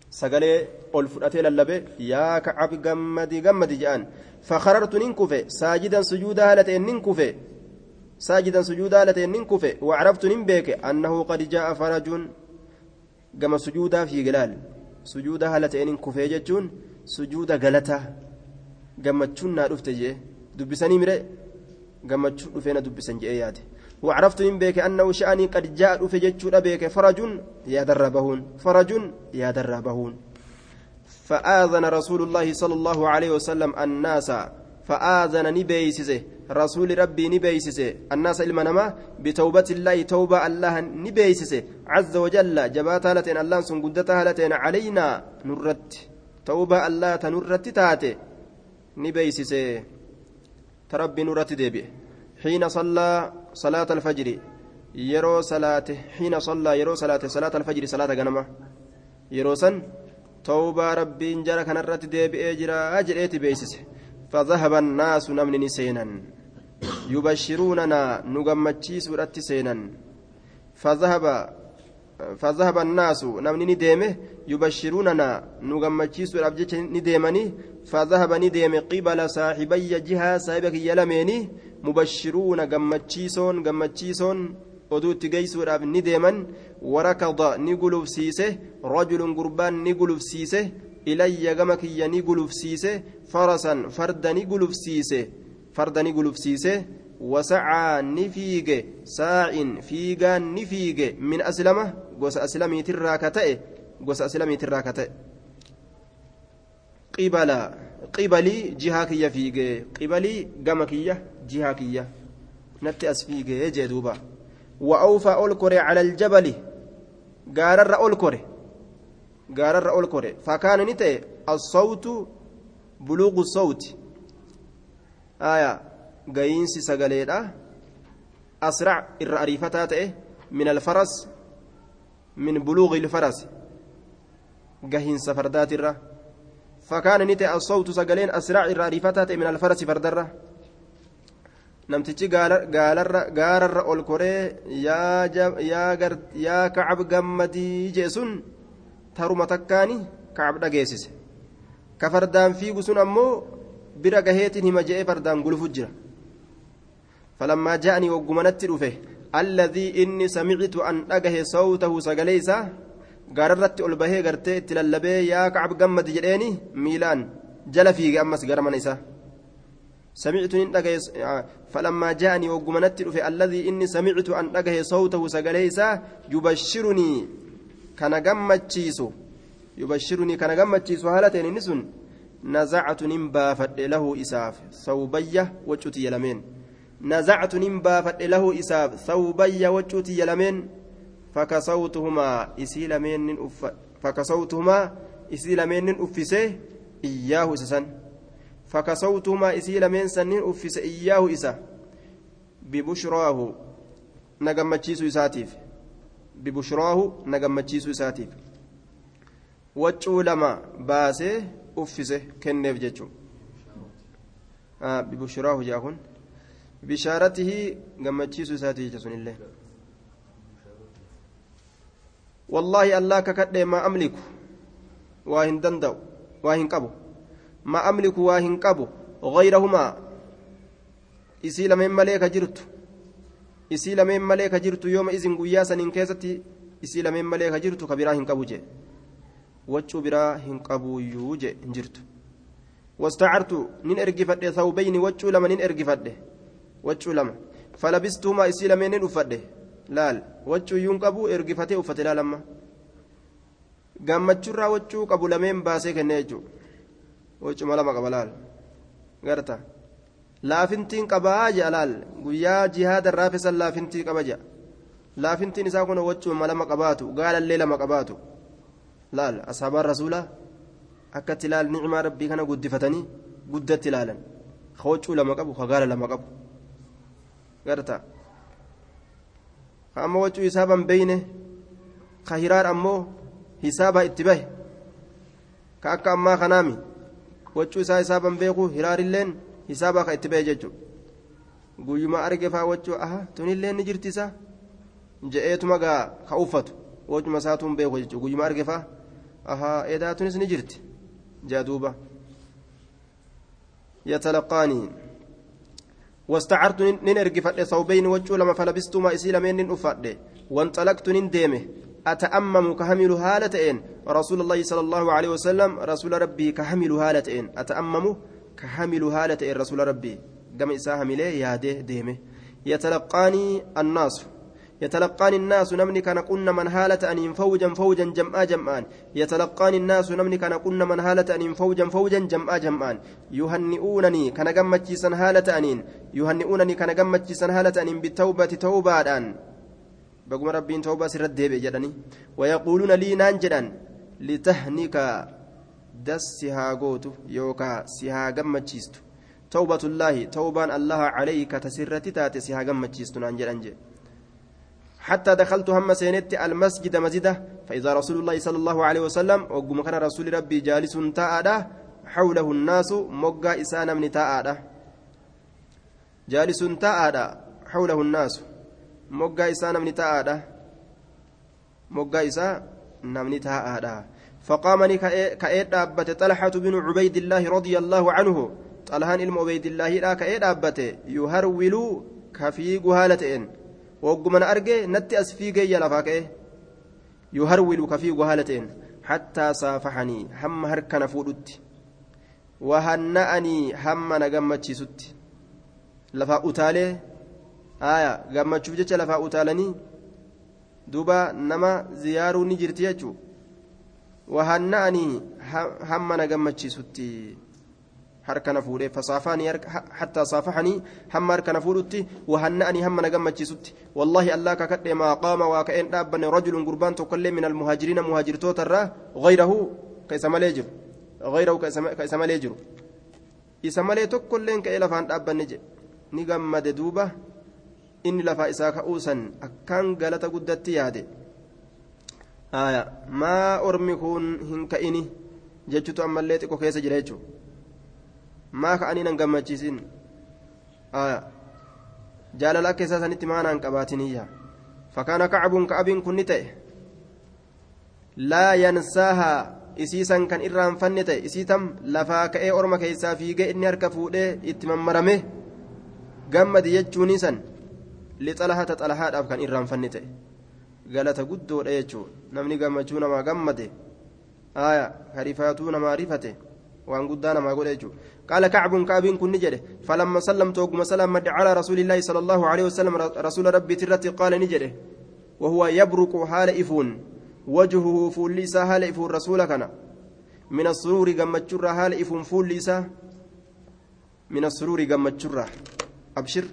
سقلي ol fudhatee lallabe yaa kacab gammadi gammadi jedhan. Fakarartu nin kufe saajidan sujuuda haala ta'en nin kufe ساجدا سجودا لتين ننكفه وعرفت ننبيك أنه قد جاء فرج كما سجودا في جلال سجودا هلتين ننكفه جتون سجودا غلطة كما تشنا رفت جي دبسني مري كما تشوفين دبسن جي وعرفت ننبيك أنه شأني قد جاء رفت جتون بيك فرج يا دربهون فرج يا دربهون فآذن رسول الله صلى الله عليه وسلم الناس. فآذن نبيسسه رسول ربي نبيسسه الناس المنما بتوبة الله توبة الله نبيسسه عز وجل جبات هالتين الله سن قدت هالتين علينا. نرت. توبة الله تنرت تاتي. نبيسسه تربي نرت ديبي. حين صلى صلاة الفجر. يرو صلاة حين صلى يرو صلاة صلاة الفجر صلاة غنمة يرو سن توبة ربي جرى كنرت ديبي اجرا اجريتي بيسسه فذهب الناس نمني سينا يبشروننا نغمتشي سورة سينا فذهب فذهب الناس نمني نديمه يبشروننا نغمتشي سورة نديمني فذهب نديم قبل صاحبي جهة صاحبك يلميني مبشرون غمتشيسون غمتشيسون oduutti geessuudhaaf ni deeman warakada ni gulufsiise rajulun gurbaan ni gulufsiise ilayya gama kiyya ni gulufsiise farasan farda ni gulufsiise farda ni gulufsiise wasacaa ni fiige saa'in fiigaan ni fiige min aslama gosa aslamiitirraa ka ta'e gosa aslamiitirraa ka ta'e qibala qibalii jihaa kiyya fiige qibalii gama kiyya jihaa kiyya natti as fiige jee duuba وأوفى أولكوري على الجبل قارر أولكوري قارر أولكوري فكان نتي الصوت buluuqu sawti aya gayiinsi sagaleedha asrac irra ariifataa ta'e min alfaras min buluuqi ilfaras gahiinsa fardaatirra fakaana ni ta'e assawtu sagaleen asrac irra ariifataa ta'e min alfarasi fardarra namtichi gaararra ol koree yaa kacab gammadii jee sun taruma takkaani kacab dhageessise ka fardaan fiigu sun ammoo bira gaheetiin hima je'ee fardaan gulufu jira falammaa ja'anii waggumanatti dhufe alladhii inni samicitu an dhagahe sawtahu sagalee isaa gaararratti ol bahee gartee itti lallabee yaa kacab gammadi jedheeni miilaan jala fiige ammas gara mana isaa سمعت إن فلما جاءني وقمنت في الذي إني سمعت أن أجه صوته سجليسا يبشرني. كان جمتشيسو يبشرني. كان جمتشيسو هالتين نسن نزعت نمبا فد له إساف. ثوبية وجوتي يلمين. نزعت نمبا فد له إساف. ثوبية وجوتي يلمين. فكسوتهما إسيلمين أف فكسوتهما إسيلمين أفسه. إياه سسن. فكسوتهما إسيل من سنين أفس إياه إسا ببشراه نجمتشيسو إساتيف. ببشراه نجمتشيسو إساتيف. وجو لما باسه أفسه كنف جتشو. آه ببشراه جاهن بشارته جمتشيسو إساتيف جسون الله والله الله ككد ما أملك واهن دندو واهن قبو ما أملك واهن قبو غيرهما isii lameen malee ka jirtu isii lameen malee ka jirtu yooma isin guyyaa saniin keessatti isii lameen malee ka jirtu ka biraa hin qabu jee waccuu biraa hin qabuuyyuu jee hin jirtu wastacartu nin ergifadhe thawbayni waccuu lama nin ergifadhe waccuu lama falabistuhumaa isii lameen nin uffadhe laal waccuu iyyuu hin qabu ergifatee uffate laal amma gammachuurraa waccuu qabu lameen baasee kennee jechuudha waccuma lama qaba laal garta laafintiin qabaa jea laal guyyaa jihaada irraa fesan laafintii qaba jea laafintiin isaa kun waccuma lama qabaatu gaalallee lama qabaatu laal asaabaan rasuulaa akkatti laal nicmaa rabbii kana guddifatanii guddatti ilaalan ka waccuu lama qabu ka gaala lama qabu garta amma waccuu hisaaban beeyne ka hiraan ammoo hisaabaa itti bahe ka akka ammaa kanaami waccuu isaa hisaaban beeku hiraarilleen hisaabaa ka itti bahe jechuudha guyyuma arge faa wachuu aha tunillee ni jirti isaa je'eetuma gaa ka uffatu wachuma isaatuun beeku jechuudha guyyuma arge aha edaa tunis ni jirti jaa duuba yatalaqaanii واستعرت نين ارجفت ثوبين وجو لما فلبستما اسي لمن نين افد وانطلقت نين ديمه أتأمم كحمل هالتين؟ رسول الله صلى الله عليه وسلم رسول ربي كحمل هالتين. أتأمم كحمل هالة الرسول ربي. قام إساها مليه ياده ديمه يتلقاني الناس. يتلقاني الناس نمني كان قلنا من هالة أن فوجا فوجا جمعا جمعان يتلقاني الناس نمني كان قلنا من هالة أن فوجا فوجا جمعا جمعان يهنئونني كان قمتي سن هالة أنين. يهنئونني كان قمتي سن هالة أنين بالتوبة توبة الآن بقوم ربي توبة سر الديب جدني. ويقولون لي نانجدا لتهنك das si haa gootu yookaa si haa gammachiistu tawbatullaahi tawbaan allaha calayka tasirratti taate si haa gammachiistu naan jedhan jee حتى دخلت هم سينت المسجد مسجده فإذا رسول الله صلى الله عليه وسلم وقم كان رسول ربي جالس تاءدا حوله الناس مقا إسانا من تاءدا. جالس تاءدا حوله الناس. مقا إسانا من تاءدا مقا إسانا من تاءدا فقامني كأيد أبت طلحة بن عبيد الله رضي الله عنه طلحان علم عبيد الله لا كأيد أبت يهرول كفي جهالتين وقمنا أرجع نتي أسفيج يلفاك يهرول كفي جهالتين حتى صافحني هم هركن فودت وهنأني هم نجمتشي ست لفا أتالي آية جمتشو جتش لفا أتالني دوبا نما زيارو نجرتي يجو وهنأني هم نجمتشي ستي harkana fuudhee fasaafaanii hattaa saafahanii hamma harkana fuudhutti wahanna'anii hamma na gammachiisutti wallaahi allaa kakadhe maa qaama waa ka'een dhaabbanne rajulun gurbaan tokkollee min almuhaajiriina muhaajirtoota irraa gayrahu ka malee jiru gayrahu ka malee jiru isa malee tokkolleen ka'ee lafaan dhaabbanne jedhe ni gammade duuba inni lafaa isaa ka'uusan akkaan galata guddatti yaade maa ormi kun hin ka'ini jechutu ammallee xiqqoo keessa jira jechuudha maa ka'anii nan gammachiisin jaalala akka isaa sanitti maanaan qabaatiniyya fakkaana kacbuun ka'abiin kun ni ta'e laa yansaahaa isiisan kan irraanfanne ta'e isiitam lafaa ka'ee orma keessaa fiigee inni harka fuudhee itti mammarame gammadi jechuun san lixalahata xalahaadhaaf kan irraanfanne ta'e. Galata guddoodha jechuun. Namni gammachuu namaa gammade aya harifaatuu namaa rifate waan guddaa namaa godhe jechuudha. قال كعب كعب كن نجده فلما سلمت وقم سلم على رسول الله صلى الله عليه وسلم رسول ربي ترتي قال نجده وهو يبرق حال إفون وجهه فول ليسا حال إفون رسولك أنا من السرور قمت حال إفون فول ليسا من السرور قمت أبشر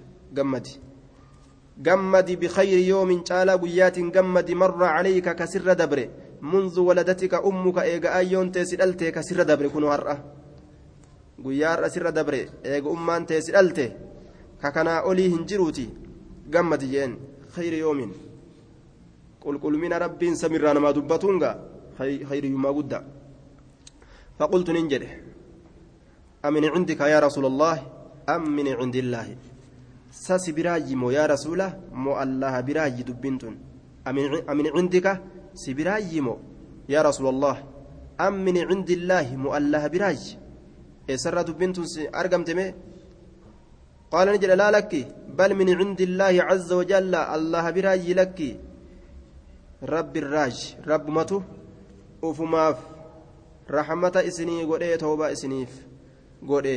قمدي قمدي بخير يوم تعالى قيات قمدي مر عليك كسر دبره منذ ولدتك أمك إيجا أيون تسألتك كسر دبره كنوا هرأه guyyaa har'a sirra dabre eega ummaan ta'e si dhalte ka kanaa olii hin jiruuti gammadi jeen khayri yoomin qulqullumina rabbiin samirraa namaa dubbatuunga khayriyummaa gudda فقلت ننجده أمن عندك يا رسول الله أم عند الله ساس براجي مو يا رسول مو الله براجي دبنتن أمن عندك سبراجي مو يا رسول الله أم من عند الله مو الله براجي eessarraa dubbiin tun argamteme qaala ni jedha laa lakki bal min cindi illaahi caza wajalla allaha biraayyi lakki rabbi irraaj rabbumatu ufumaaf raxmata isinii godhee toobaa isiniif godhe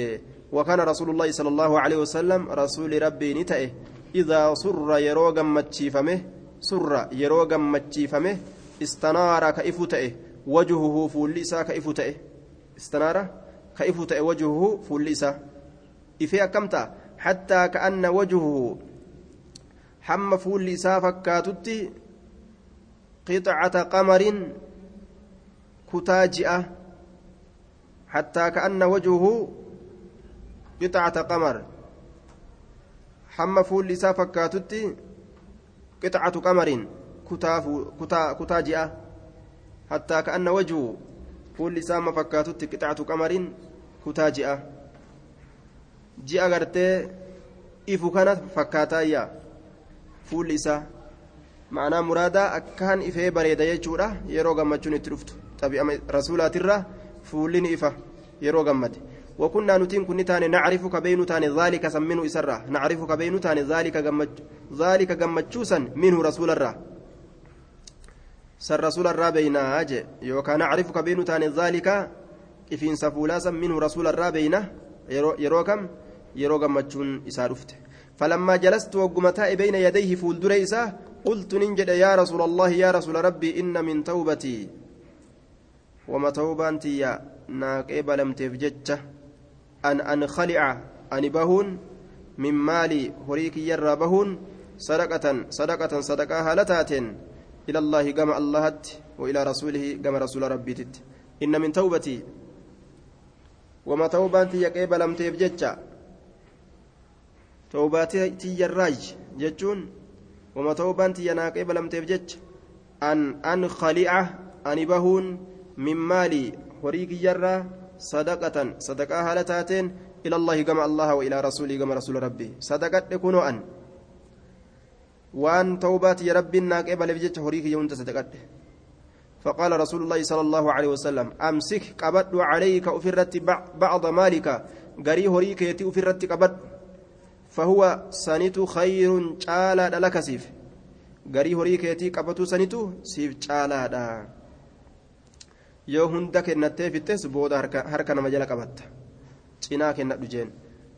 وكان رسول الله صلى الله عليه وسلم رسول ربي نتأه. إذا سر يرو جمتشيفمه سر يرو جمتشيفمه استنار كإفتئه وجهه فوليسا كإفتئه استنار كيف وجهه فلسا إفي أكمتا. حتى كأن وجهه حم فلسا فكاتتي قطعة قمر كتاجئة. حتى كأن وجهه qixaata qamar. Hamma fuulli isaa fakkaatutti qixaatu qamariin kutaa ji'a. Hattaa ka'anna wajuu fuulli isaa hamma fakkaatutti qixaatu qamariin kutaa ji'a. Ji'a gartee ifu kana fakkaataayya fuulli isaa. Ma'anaa muraadaa akkaan ifee bareeda jechuudha. Yeroo gammachuun itti dhuftu. Xabi'a rasuulaatirra fuulli ni ifa. Yeroo gammade. وكنا نتين كن تاني نعرف كبين تاني ذلك سمنه إسرة. نعرف كبين تاني ذلك جمج ذلك جمجوسا منه رسول الله. beeynaa je yookaan nacrifu ka beenu taane zaalika ifiinsa fuulaasan minhu rasuula irraa beeyna yeroo kam yeroo gammachuun isaa dhufte فلما جلست وقمتا بين يديه فول دريسا قلت ننجد يا رسول الله يا رسول ربي إن من توبتي. وما توبانتي يا ناقب لم تفجج أن أنخلع أن بهون من مالي هريك يرى بهون صدقة صدقة صدقة هالتات إلى الله كما الله وإلى رسوله كما رسول ربي تت. إن من توبتي وما توباتي يقيب لم تفجج توباتي تيراج جتون وما توباتي يناقيب لم تفجج أن أنخلع أن بهون من مالي هريك يرى صدقة صدقة هالتاتين إلى الله كما الله وإلى رسوله كما رسول ربي. صدقة يكون أن. وأن توبات يا ربي ناك ابل بجت هريك يوم تصدقت فقال رسول الله صلى الله عليه وسلم أمسك قبض عليك افرت بعض مالك. غري هريك يتي افرت قبض فهو سنت خير تعالى لك سيف. غري هريك يتي قبض سنت سيف تعالى yoo hunda kennattee fittes booda harka nama jala qabatta. Cinaa kennadhu jeen.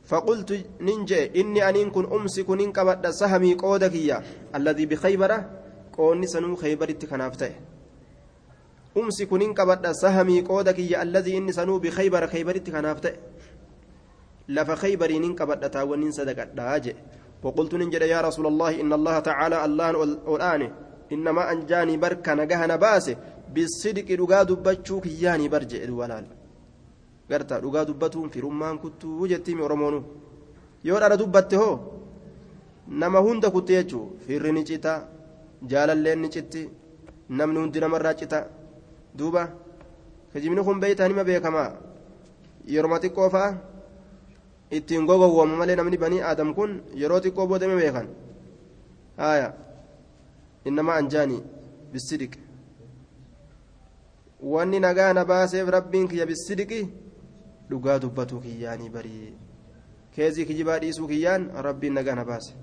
فقلت ننجي إني أنين كن أمسك نين قبض سهمي قودك يا الذي بخيبر قوني سنو خيبر اتكنافته أمسك نين قبض سهمي قودك يا الذي إني سنو بخيبر خيبر اتكنافته لف خيبر نين قبض تاون نين صدق داجي وقلت ننجي يا رسول الله إن الله تعالى الله الآن إنما أنجاني بركة نجهنا باسه bisidqi dhugaa dubbachuu kiyyaanii bar jedhe duwalaal garta dhugaa dubbatuun firummaan kuttuu jettiimi oromoonu yoo dhara dubbatte hoo? Nama hunda kutte jechuu. Firri ni cita jaalalleen ni citti namni hundi namarraa cita. Duuba kijibni kun beeytaan hima beekamaa? Yeroma xiqqoo fa'a? Ittiin gogowwoomu malee namni banii aadam kun yeroo xiqqoo boodame beekan? Haaya. Innamaa anjaanii bisidiqe wanni nagaa na baaseef rabbiin kiyya bisidiqi dhugaa dubbatuu kiyyaanii barii keezii kijibaa dhiisuu kiyyaan rabbiin nagaa na baase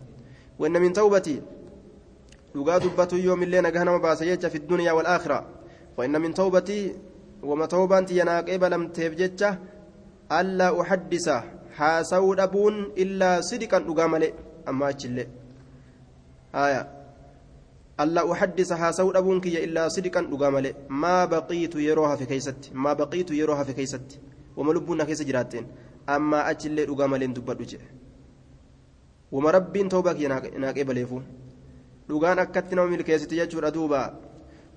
wanna min tawbatii dhugaa dubbatuu yoomillee nagaa nama baase jecha fi duniyaa wal aakhira wanna min tawbatii wama tawbaan tiyya naaqee balamteef jecha allaa uhaddisa haasawuu dhabuun illaa sidiqan dhugaa malee amma achillee haya sidiqan dhugaa malee maa baqiitu yeroo hafe keeysatti maa baqiitu yeroo hafe keeysatti wama lubbuun na keessa jiraatteen ammaa achillee dhugaa maleen dubbadhu jedhe wama rabbiin tawbaa kiyya naaqee baleefu dhugaan akkatti nama milkeessiti jechuudha duuba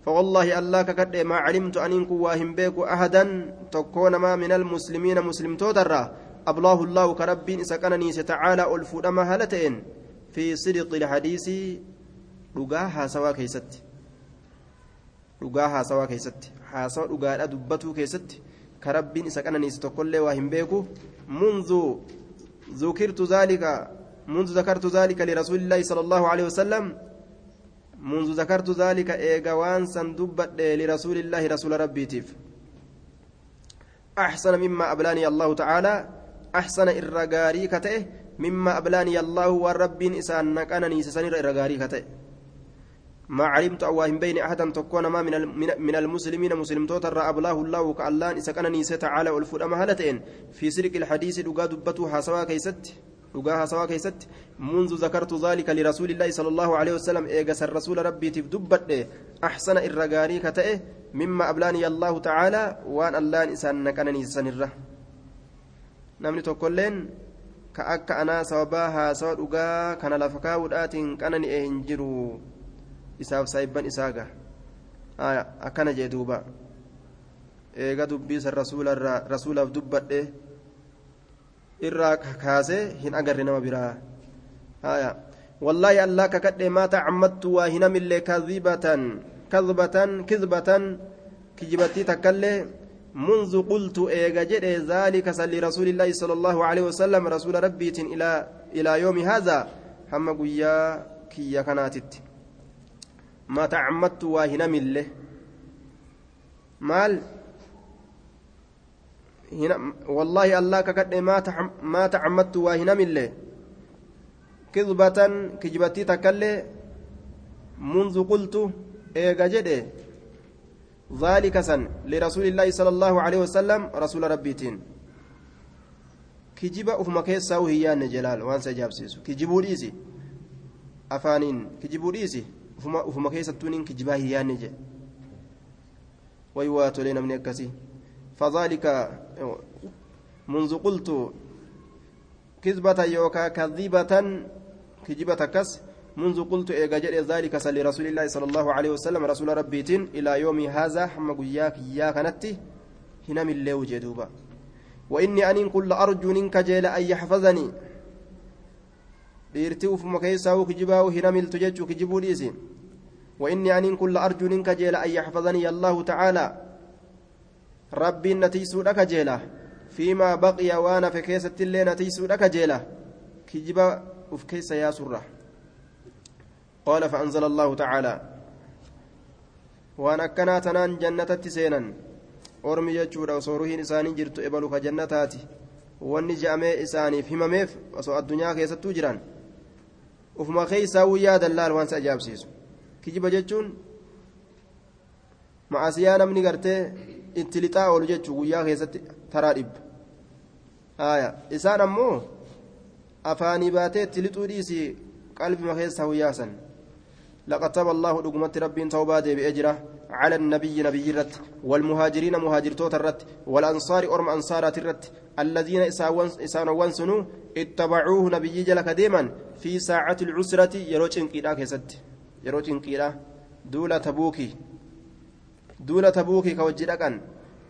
فوالله الله ككد ما علمت أن إنكم واهم بيك أحدا تكون ما من المسلمين مسلم تودرا أبلاه الله كرب سكنني تعالى ألفود ما هلتين في صدق الحديث رقاها سوا كيست رقاها سوا كيست حاسوا رقاها دبتو كيست كرب سكنني ستقول واهم بيك منذ ذكرت ذلك منذ ذكرت ذلك لرسول الله صلى الله عليه وسلم منذ ذكرت ذلك إيجوان سندبت لرسول الله رسول ربي تيف أحسن مما أبلاني الله تعالى أحسن إرغاري كته مما أبلاني الله والرب إسان نكانني سسنير إرغاري كته ما علمت أواهم بين أحدا تكون ما من من المسلمين مسلم توتر أبلاه الله كألان إسكنني تعالى والفود أمهلتين في سلك الحديث لقا دبته حسوا كيست keessatti munzu zakartu zaalika lirasuulillahi sala allahu aleyhi wasalam eegasan rasuula rabbiitiif dubbadhe axsana irra gaarii ka ta'e mimma ablaaniya allaahu tacaalaa waan allaan isaan naqananiisanirra namni tokkoilleen ka akka anaa sababaa haasawa dhugaa kana lafa kaa'uudhaatiin qanani'e hin jiru isaaf saayibban isaaga akkana jee duuba eega dubbiisan rasuulaaf dubbadhe irraa kaasee hin agarre nama biraa haya wallaahi allah kakadhe maa tacammadtu waa hinamillee kadhibatan kadhbatan kidbatan kijibattii takkallee منذ قلت إيجا جدي ذلك سل رسول الله صلى الله عليه وسلم رسول ربي إلى إلى يوم هذا هم قيا كيا كناتت ما تعمدت واهنا مله. مال؟ هنا والله الله كقد ما ما تعمدت واهنا مله. كذبة كجبتي تكلي. منذ قلت إيجا جدي. ذلك سن لرسول الله صلى الله عليه وسلم رسول ربيتين كجبا أفما كيسا وهيان جلال وان سيجابسيسو كجبو أفانين. كجبو أفما أفما كيسا تونين كجبا هيان جي ويواتو لنا من يكسي فذلك منذ قلت كذبة يوكا كذبة كجبة كس منذ قلت إيجا ذلك سل رسول الله صلى الله عليه وسلم رسول ربيتين إلى يوم هذا حم قياك يا كانت هنا من لو جدوبا وإني أن كل أرجو منك جيل أن يحفظني dhiirtii ufuma keessaa kijibaa'u hina miltu jechuu kijibuu dhiisi. وإني أن كل أرجو منك جيل أن يحفظني الله تعالى ربي نتيسو لك جيلة فيما بقي وأنا في كيسة اللي نتيسو لك جيلة كجبا وف كيس يا سره قال فأنزل الله تعالى وأن أكنا تنان جنة سينا أرمي جتشورا وصوره إساني جرت إبلك جنتاتي wanni je'amee isaaniif himameef osoo addunyaa keessattuu jiran. Ufuma keeysaa wuyyaa dallaal waan isa ajaa'ibsiisu kijiba jechuun ma'asiyaa namni gartee itti lixaa oolu jechuu guyyaa keessatti taraa dhibba isaan ammoo afaanii baatee itti lixuu dhiisi qalbima keessaa wuyyaa san لقد تاب الله دغمت ربي توبة بأجرة على النبي نبي الرت والمهاجرين مهاجر توت الرت والأنصار أرم أنصارات الرت الذين إسان وانسنوا اتبعوه نبي جلك ديما في ساعة العسرة يروجن كيدا كيست يروجن كيدا دولة تبوكي دولة تبوكي كوجدكن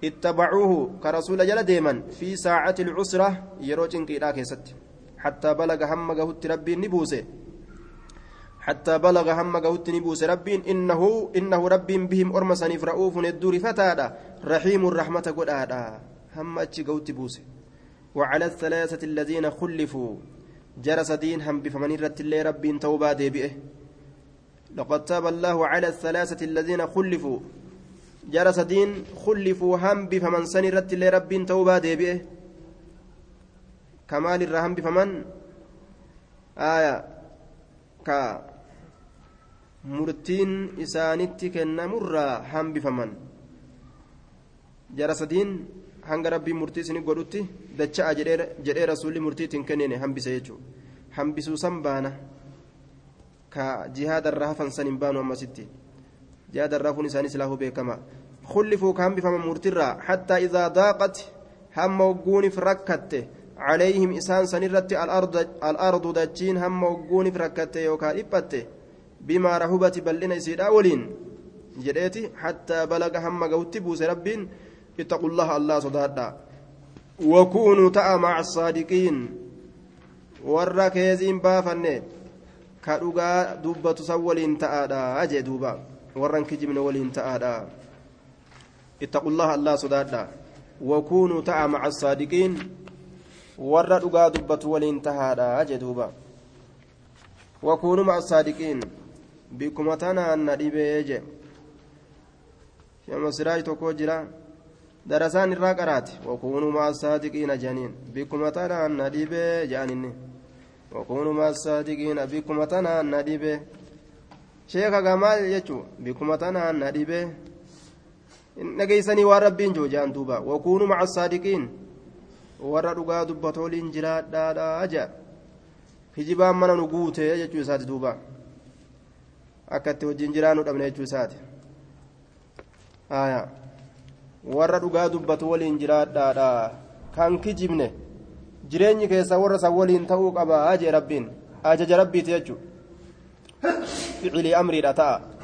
اتبعوه كرسول جل ديما في ساعة العسرة يروجن كيدا كيست. حتى بلغ هم قهوت ربي نبوسه. حتى بلغ هم قهوت نبوس ربي إنه إنه ربي بهم أرمسني فرؤوف الدور فتادا. رحيم الرحمة قد هم أتش بوسه. وعلى الثلاثة الذين خلفوا. جرس دين هم بفمن رت الله ربي توبا ديبئه. لقد تاب الله على الثلاثة الذين خلفوا. جرس دين خلفوا هم بفمن سن رت الله ربي توبا ديبئه. كمال الرهم بفمن؟ آية. كا murtiin isaanitti kennamurraa hambifaman jara sadiin hanga rabbiin murtii isin godhutti dacha'a jedhee rasuulli murtiitiin kennine hambise jechuudha hambisuu baana ka jihaadarraa hafan san hin baanu ammasitti jihaadarraa kun isaanis laafuu beekama kullifuu ka hambifaman murtiirraa hattaa idaa daaqat hamma hogguunif rakkatte عليهم إسان سنرت الأرض الأرض دجين هم وقونف ركته يوكا إبته بما رهبت بلنا سيدا ولين جريتي حتى بلغ هم قوت بوس اتقوا الله الله صدادا وكونوا تأ مع الصادقين warra keeziin baafanne ka dhugaa dubbatu san waliin ta'aadha jee duuba warran kijibne waliin ta'aadha ittaqullaha allah sodaadha wakuunuu ta'a maca asaadiqiin warra dhugaa dubbatu waliin tahaadha jee duuba wakuunuu maca asaadiqiin bikkuma tanaan na dhibee je shamasiraaj tokko jira irraa qaraate wakuunuu maca asaadiqiina janiin bikkuma tanaan na dhibee je'aninni وكونوا مع الصادقين بكم تنا نديبه شيخ جمال يجو بكم تنا نديبه نجيسني وربين جو جان دوبا وكونوا مع الصادقين warra dhugaa dubbatu waliin jiraadhaadha aja hijibaan mana nu guute jechuu isaati duuba akka itti wajjin jiraannu dhabne warra dhugaa dubbatu waliin jiraadhaadha. Kan kijibne jireenyi keessa warra san waliin ta'uu qaba jee rabbiin. Ajaja rabbiiti jechu ficilii amriidha ta'a.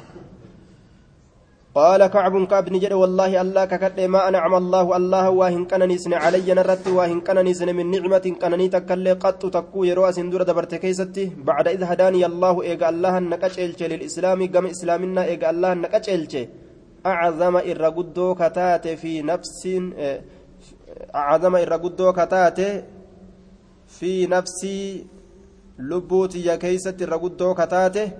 قال كعب كعب نجد والله الله ككد ما أنعم الله الله واهن كنني سن علي نرت واهن كنني سن من نعمة كنني تكل قط تكو يروى سندور دبرت كيستي بعد إذ هداني الله إيجا الله نكتشلش للإسلام قم إسلامنا إيجا الله نكتشلش أعظم إرقدو كتات في نفس أعظم إرقدو كتات في نفسي لبوتي كيست الرقدو كتاته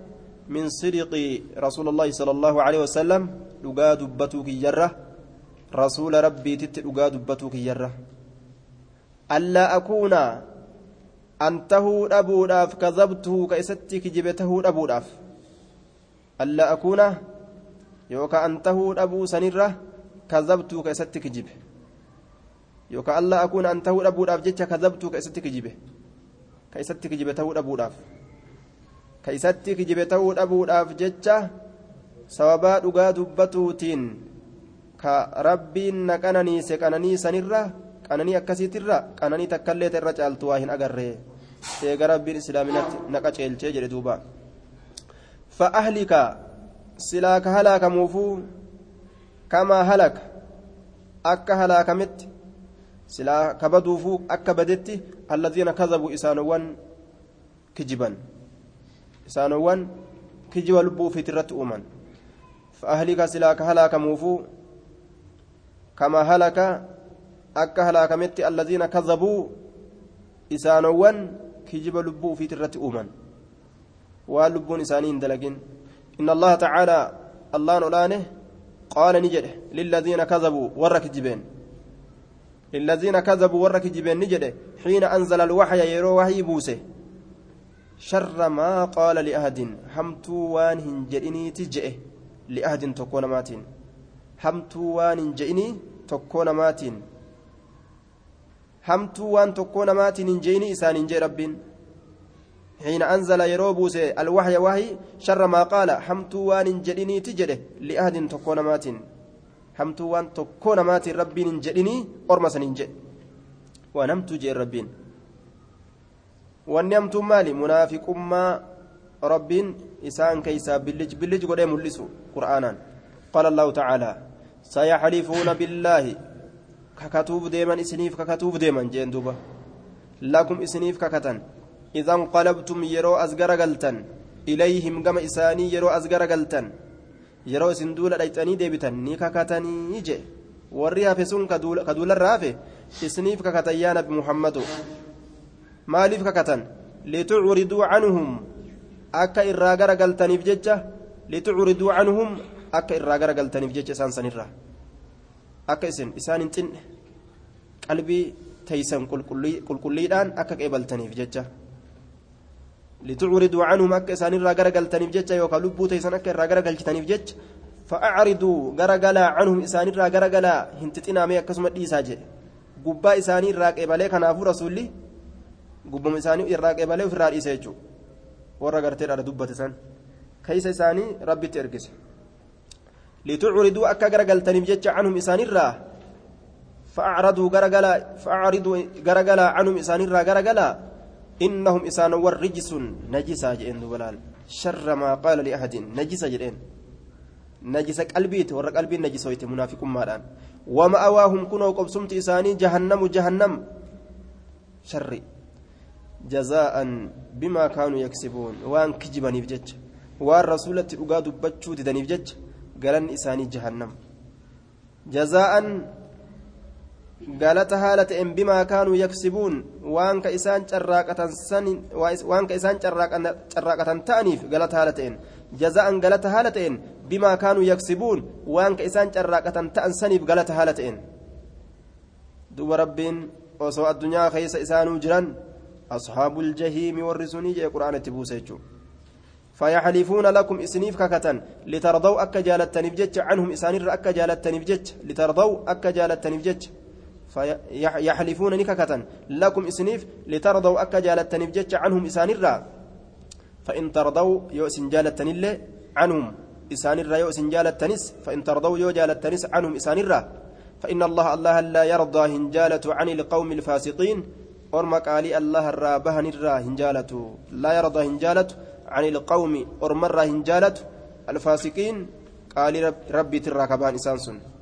من صدق رسول الله صلى الله عليه وسلم. لقا دبتوك يرة رسول ربي تت لقا دبتوك يرة ألا أكون أنته أبو داف كذبته كيستك جبته أبو ألا أكون يوكا أنته أبو سنرة كذبته كيستك جبه yookaan allah akuun an ta'uu dhabuudhaaf jecha kazabtuu ka isatti kijibe ka isatti kijibe ta'uu dhabuudhaaf ka isatti kijibe ta'uu dhabuudhaaf jecha sababaa dhugaa dubbatuutiin ka rabbiin na qananiise qananii sanirra qananii akkasiitirra qananii takkaallee irra caaltu waa hin agarree eega rabbiin islaaminatti na qaceelchee jedhe duuba fa'ahlika silaa ka halaakamuufuu kamaa halaka akka halaakametti silaa kabaduufuu akka badetti alladiina kadabuu isaanowwan kijiban isaanowwan kijiba lubbuu ufiit irratti uuman fa'ahlika silaa ka halaakamuufuu kama halaka akka halaakametti alladiina kadabuu isaanowwan kijiba lubbuu ufiit irratti uuman waan lubbuun isaanii hin dalagin allaha tacaalaa allaan olaane qaala ni jedhe liladiina kadabuu warra kijibeen للذين كذبوا ورك جبين نجده حين أنزل الوحي يرو وحي بوسه. شر ما قال لأحد همتو وان هنجئني تجئه لأحد تكون ماتين. همتو وان هنجئني تكون ماتين. همتو تكون ماتين هنجئني إسان هنجئ ربين. حين أنزل يرو بوسه الوحي وحي شر ما قال همتو وان هنجئني تجده لأحد تكون namaatiin rabbiin hin jedhinii orma san hin jedhe waan hamtuu jeen rabbiin wanni hamtuun maali munaafiqummaa rabbiin isaan keeysaa billij billij godhee mul'isu qur'aanaan qaala allahu tacaalaa سيحلفون بالله kakatuuf deeman isiniif kakatuuf deeman jeen duuba lakum isiniif kakatan qalabtum yeroo as garagaltan ilayhim gama isaanii yeroo as garagaltan yeroo isin duula dhayxanii deebitan ni kakatanii je warri hafe sun ka duularra hafe isiniif kakatan yaa nabi muhammadu maaliif kakatan litucriduu canhum akka irraa garagaltaniif jecha litucriduu canhum akka irraa garagaltaniif jecha isaan sanirraa akka isin isaan hin xinne qalbii teeysan qulqulliidhaan akka qeebaltaniif jecha litucriduu canhum akka isaan irraa garagaltaniif jecha yookaan lubbuu teessan akka irraa garagalchitaniif jecha fa'aariduu garagalaa canhum isaanirraa garagalaa hin xixinaamee akkasuma dhiisaa jedhe gubbaa isaanii irraa qeebalee kanaafuu rasuulli gubbama isaanii irraa qeebalee ofirraa dhiise jechuudha warra garteedhaan dubbate san keessa isaanii rabbitti ergise litucriduu akka garagaltaniif jecha canhum isaanirraa fa'aariduu garagalaa canhum isaanirraa garagalaa. والرجس نجسا جئن بلال شر ما قال لأحد نجسا جئن. نجس قلبيت ور قلبي نجس ويت منافق مالان. ومأواهم كنوا قبسمت إساني جهنم جهنم. شر. جزاء بما كانوا يكسبون. وان كجبني بجج وان رسولة أقا دبتشو ددني بجج قالن إساني جهنم. جزاء galata haala ta'een bimaa kaanuu yaksibuun waan ka isaan carraaqatan ta'aniif galata haala ta'een jaza'an galata haala ta'een bimaa kaanuu yaksibuun waan ka isaan carraaqatan ta'an saniif galata haala ta'een duba rabbiin osoo addunyaa keessa isaanuu jiran ashaabul jahiimi warri sunii jee quraanatti buuse jechuudha فيحلفون لكم إسنيف ككتا لترضوا أكا جالتني بجج عنهم إسانير أكا جالتني بجج لترضوا أكا جالتني بجج فيحلفون نككة لكم إسنيف لترضوا أكا جالتني بجج عنهم إسانير فإن ترضوا يؤسن جالتني اللي عنهم إسانير يؤسن جالتنس فإن ترضوا يو جالتنس عنهم إسانير فإن الله الله لا يرضى هنجالة عن القوم الفاسقين. allah irraa bahan irraa hin jaalatu laa yardaa hin jaalatu عن القوم أرمر هنجالة الفاسقين. قال رب ربي ترى كبان إسانسون.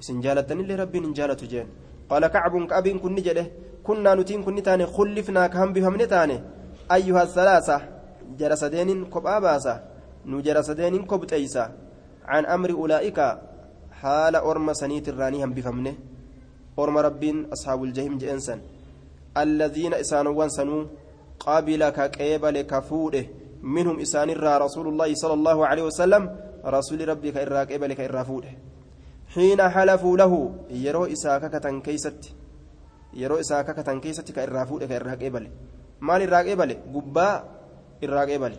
سنجالتني اللي ربي نجالة جين قال كعب كعب كن نجله كنا نتين كن تاني خلفنا كهم بهم نتاني أيها الثلاثة جرسدين كب آباسا نجرسدين كب تيسا عن أمر أولئك حال أرم سنيت الراني هم بفهمنه أرم ربين أصحاب الجحيم جئنسا الذين إسانوا سنو قابل كقبل كفوده منهم إسان الرا رسول الله صلى الله عليه وسلم رسول ربك إرا قبل كإرا فوده حين حلفوا له يرو إساك كتن كيست يرو إساك كتن كيست كإرا فوده كإرا قبل. مال إرا قبل؟ قباء إرا قبل.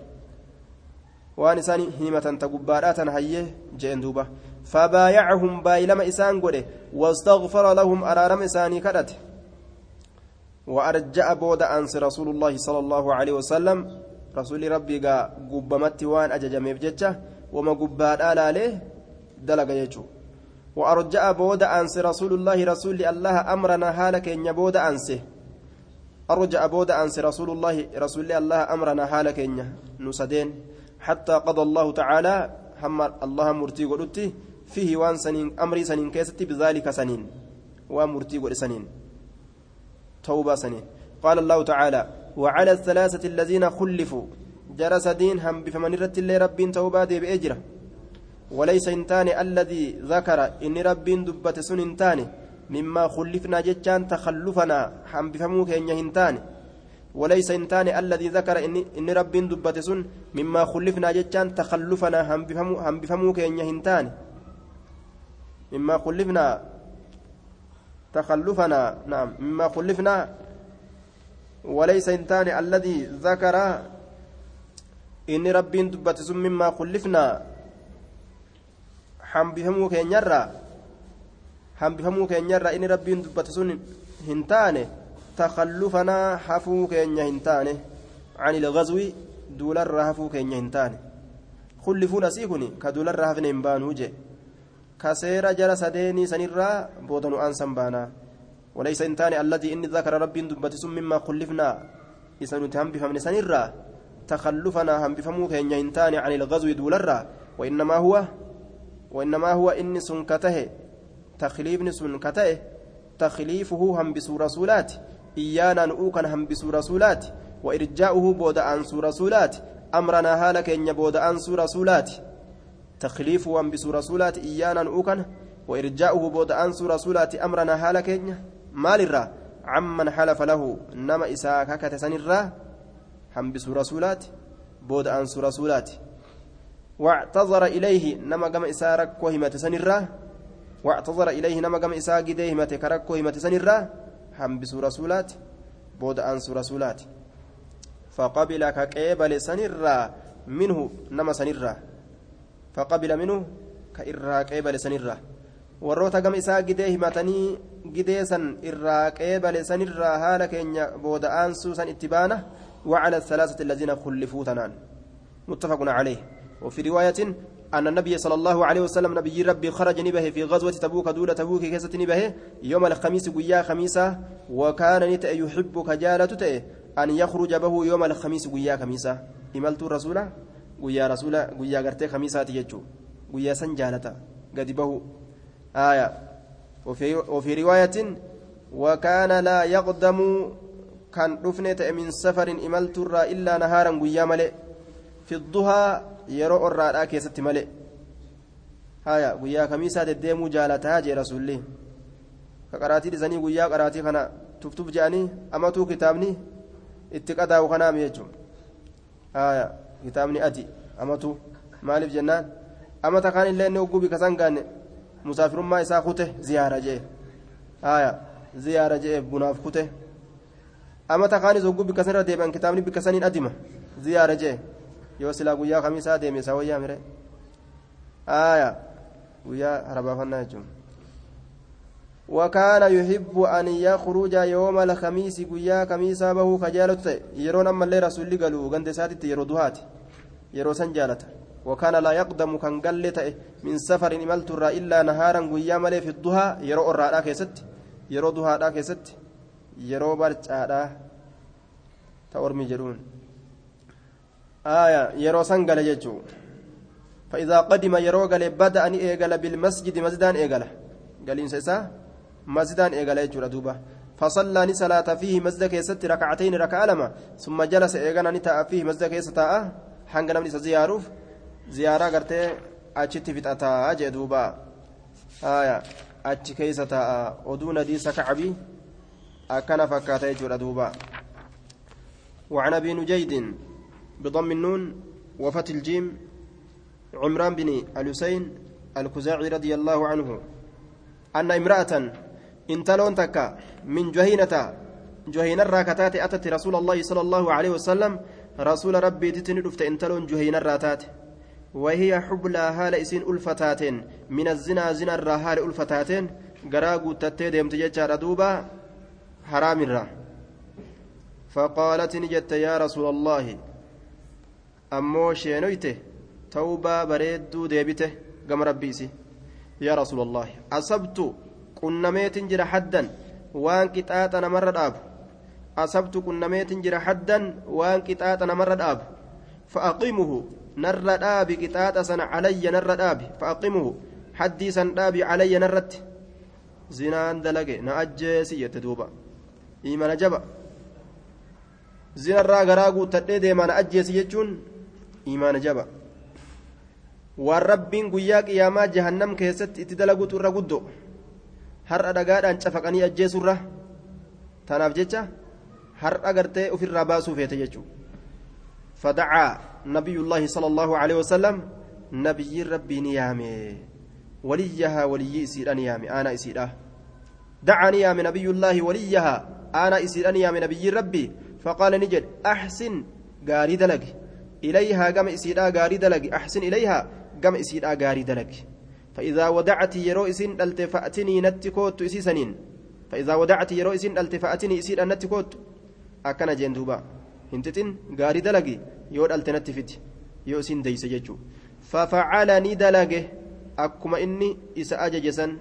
waan isaan himatan ta gubbaadhaatan hayyee jeen duuba fabaayacahum baay'ilama isaan godhe wastagfara lahum araarama isaanii kadhate وأرجع بود أنس رسول الله صلى الله عليه وسلم رسول ربي قبمت وان أججم يفججه وما قباد آل عليه دلق يجو. وأرجع بود أنس رسول الله رسول الله أمرنا حالك إن بود أنسه أرجع بود أنس رسول الله رسول الله أمرنا حالك إن نسدين. حتى قضى الله تعالى هم الله مرتي قلت فيه وان سنين أمري سنين كيستي بذلك سنين. ومرتي قل سنين. توبة سنين. قال الله تعالى وعلى الثلاثة الذين خلفوا. جرس دين هم بفمن رت الله رب توبة دي بأجرة. وليس انتان الذي ذكر إن رب دبت سن انتان مما خلفنا جتان تخلفنا هم بفموك إن يهنتان وليس انتان الذي ذكر إن, إن رب دبت سن مما خلفنا جتان تخلفنا هم بفمو هم بفموك إن يهنتان مما خلفنا تخلفنا نعم مما خلفنا وليس انتان الذي ذكر إن ربي دبت مما خلفنا حم بفمو كينيرا حم بفمو كينيرا إن ربي دبت هنتان تخلفنا حفو كينيا هنتان عن الغزو دولار حفو كينيا هنتان خلفونا سيكوني كدولار حفن بانو جي كسيرا جرى سديني سنرا بودن أنسان بانا وليس انتاني الذي إني ذكر ربي دبت مما خلفنا إسان هم بفمن سنرا تخلفنا هم بفموك إن ينتاني عن الغزو دولرا وإنما هو وإنما هو إني سنكته takliifni sun ka ta'e takliifuhu hambisuu rasuulaati iyyaana nu'uu kan hambisuu rasuulaati wa irjaa'uhu booda'aansuu rasuulaati amranaa haala keenya booda'aansuu rasuulaati takliifuhu hambisuu rasuulaati iyyaana nu'uu kana wa irjaa'uhu booda'aansuu rasuulaati amranaa haala keenya maalirraa عمن حلف له نما إساء ككت سنرا حنبس رسولات بود أنس رسولات واعتذر إليه نما قم إساء ركوه مت سنرا واعتذر إليه نما قم إساء قديه مت كركوه مت سنرا حنبس رسولات بود أنس رسولات فقبل كقبل سنرا منه نما سنرا فقبل منه كإرا قبل سنرا warroota gama isaa gidee himatanii gidee san irraa qeebale sanirraa haala keenya booda'aansuu san itti baana وعلى الثلاثة الذين خلفوا تنان متفق عليه. وفي رواية أن النبي صلى الله عليه وسلم نبي ربي خرج نبه في غزوة تبوك دولة تبوك كيسة نبه يوم الخميس قيا خميسة وكان نت يحب كجالة أن يخرج به يوم الخميس قيا خميسة. إملت الرسول قيا رسول قيا قرتي خميسة تيجو قيا سنجالة قد به آية. وفي, وفي رواية وكان لا يقدم كان رفنت من سفر إملت إلا نهارا قيا ملئ. في الضحى يرو الرا كيست ملئ آية قيا كميسا دديمو جالتها جي رسولي كقراتي لزني قيا قراتي خنا تفتف جاني أمتو كتابني اتقادا وخنام يجو آية كتابني أدي أمتو مالف جنان أمتا كان إلا إنه قبي كسان musaafirummaa isaa kute ziyaara jee. Haya ziyaara jee bunaaf kute. Amata kaanis hogguu bikka sanirra deebi'an kitaabni bikka saniin adima ziyaara jee. Yoo silaa guyyaa kamiisaa deeme isaa wayyaa mire haya guyyaa harabaafannaa jechuun. وكان يحب أن يخرج يوم الخميس قيا كميسا به خجالته يرون أما اللي رسول قالوا غند ساتت يرو دهات يرو سنجالته وكان لا يقدم كان قلت من سفر إملت إلا نهارا قيا ملي في الضحى يرو الرا كيست يرو ضحى كيست يرو برجادا تورمي جرون آية يرو سنقل ججو. فإذا قدم يرو قال بدأ أن إيقل بالمسجد مسجدان إيقل قال إنسا مسجدان إيقل يجو دوبا فصلى صلاة فيه مسجد كيست ركعتين ركعة لما ثم جلس إيقنا نتاء فيه مسجد كيست namni isa ziyaaruuf ziyaaraa gartee achitti fixataa jee duuba haya achi keeysa taa'a oduu nadiisa kacabii akkana fakkaata jechuudha duuba وعن أبي نجيد بضم النون وفتح الجيم عمران بن الحسين الكزاعي رضي الله عنه أن امرأة انتلون تكا من جهينة جهينة الراكتات أتت رسول الله صلى الله عليه وسلم. رسول ربي تتني دفت انتلون جهينة الراتات وهي حبلى هال إسين ألفتات من الزنا زنا الرهال ألفتات. قراقو تتي ديمت ججار دوبا حرام الرا. فقالت نجت يا رسول الله أمو شينويته توبة بريدو ديبته قم ربيسي يا رسول الله أصبت قنميت جرى حدا وان كتاتنا مرة أبو أصبت كنميت جرى حدا وان كتاتا نمر الآب فأقيمه نر الآب كتاتا سن علي نر الآب فأقيمه حدي سن آبي علي نرت زنان دلقي نأجيسي يتدوبا إيمان جبا زنا الرا غراغو تدي ما نأجيسي يجون إيمان جبا waan rabbiin guyyaa qiyaamaa jahannam keessatti itti dalaguutu irra guddo har'a dhagaadhaan cafaqanii ajjeesurra tanaaf jecha har'a gartee ofirraa baasuu feete jechuudha fadacaa nabiyullaahi sala allahu alaihi wasalam nabiyyiin rabbii ni yaame waliyyahaa waliyyii isiidha ni yaame aanaa isiidha dacaa ni yaame nabiyullaahi waliyyahaa aanaa isiidha ni yaame nabiyyiin rabbii faqaala ni jedhe ilayhaa gama isiidhaa gaarii dalagi axsin ilayhaa gama isiidhaa gaarii dalagi فإذا ودعت يرو إسين دلت فأتني نتكوت إسي فإذا ودعت يرو إسين دلت فأتني إسين نتكوت gaarii dalagi yoo dhalte natti fiti yoo isin deyse jechuu fafacala ni dalage akkuma inni isa ajaje san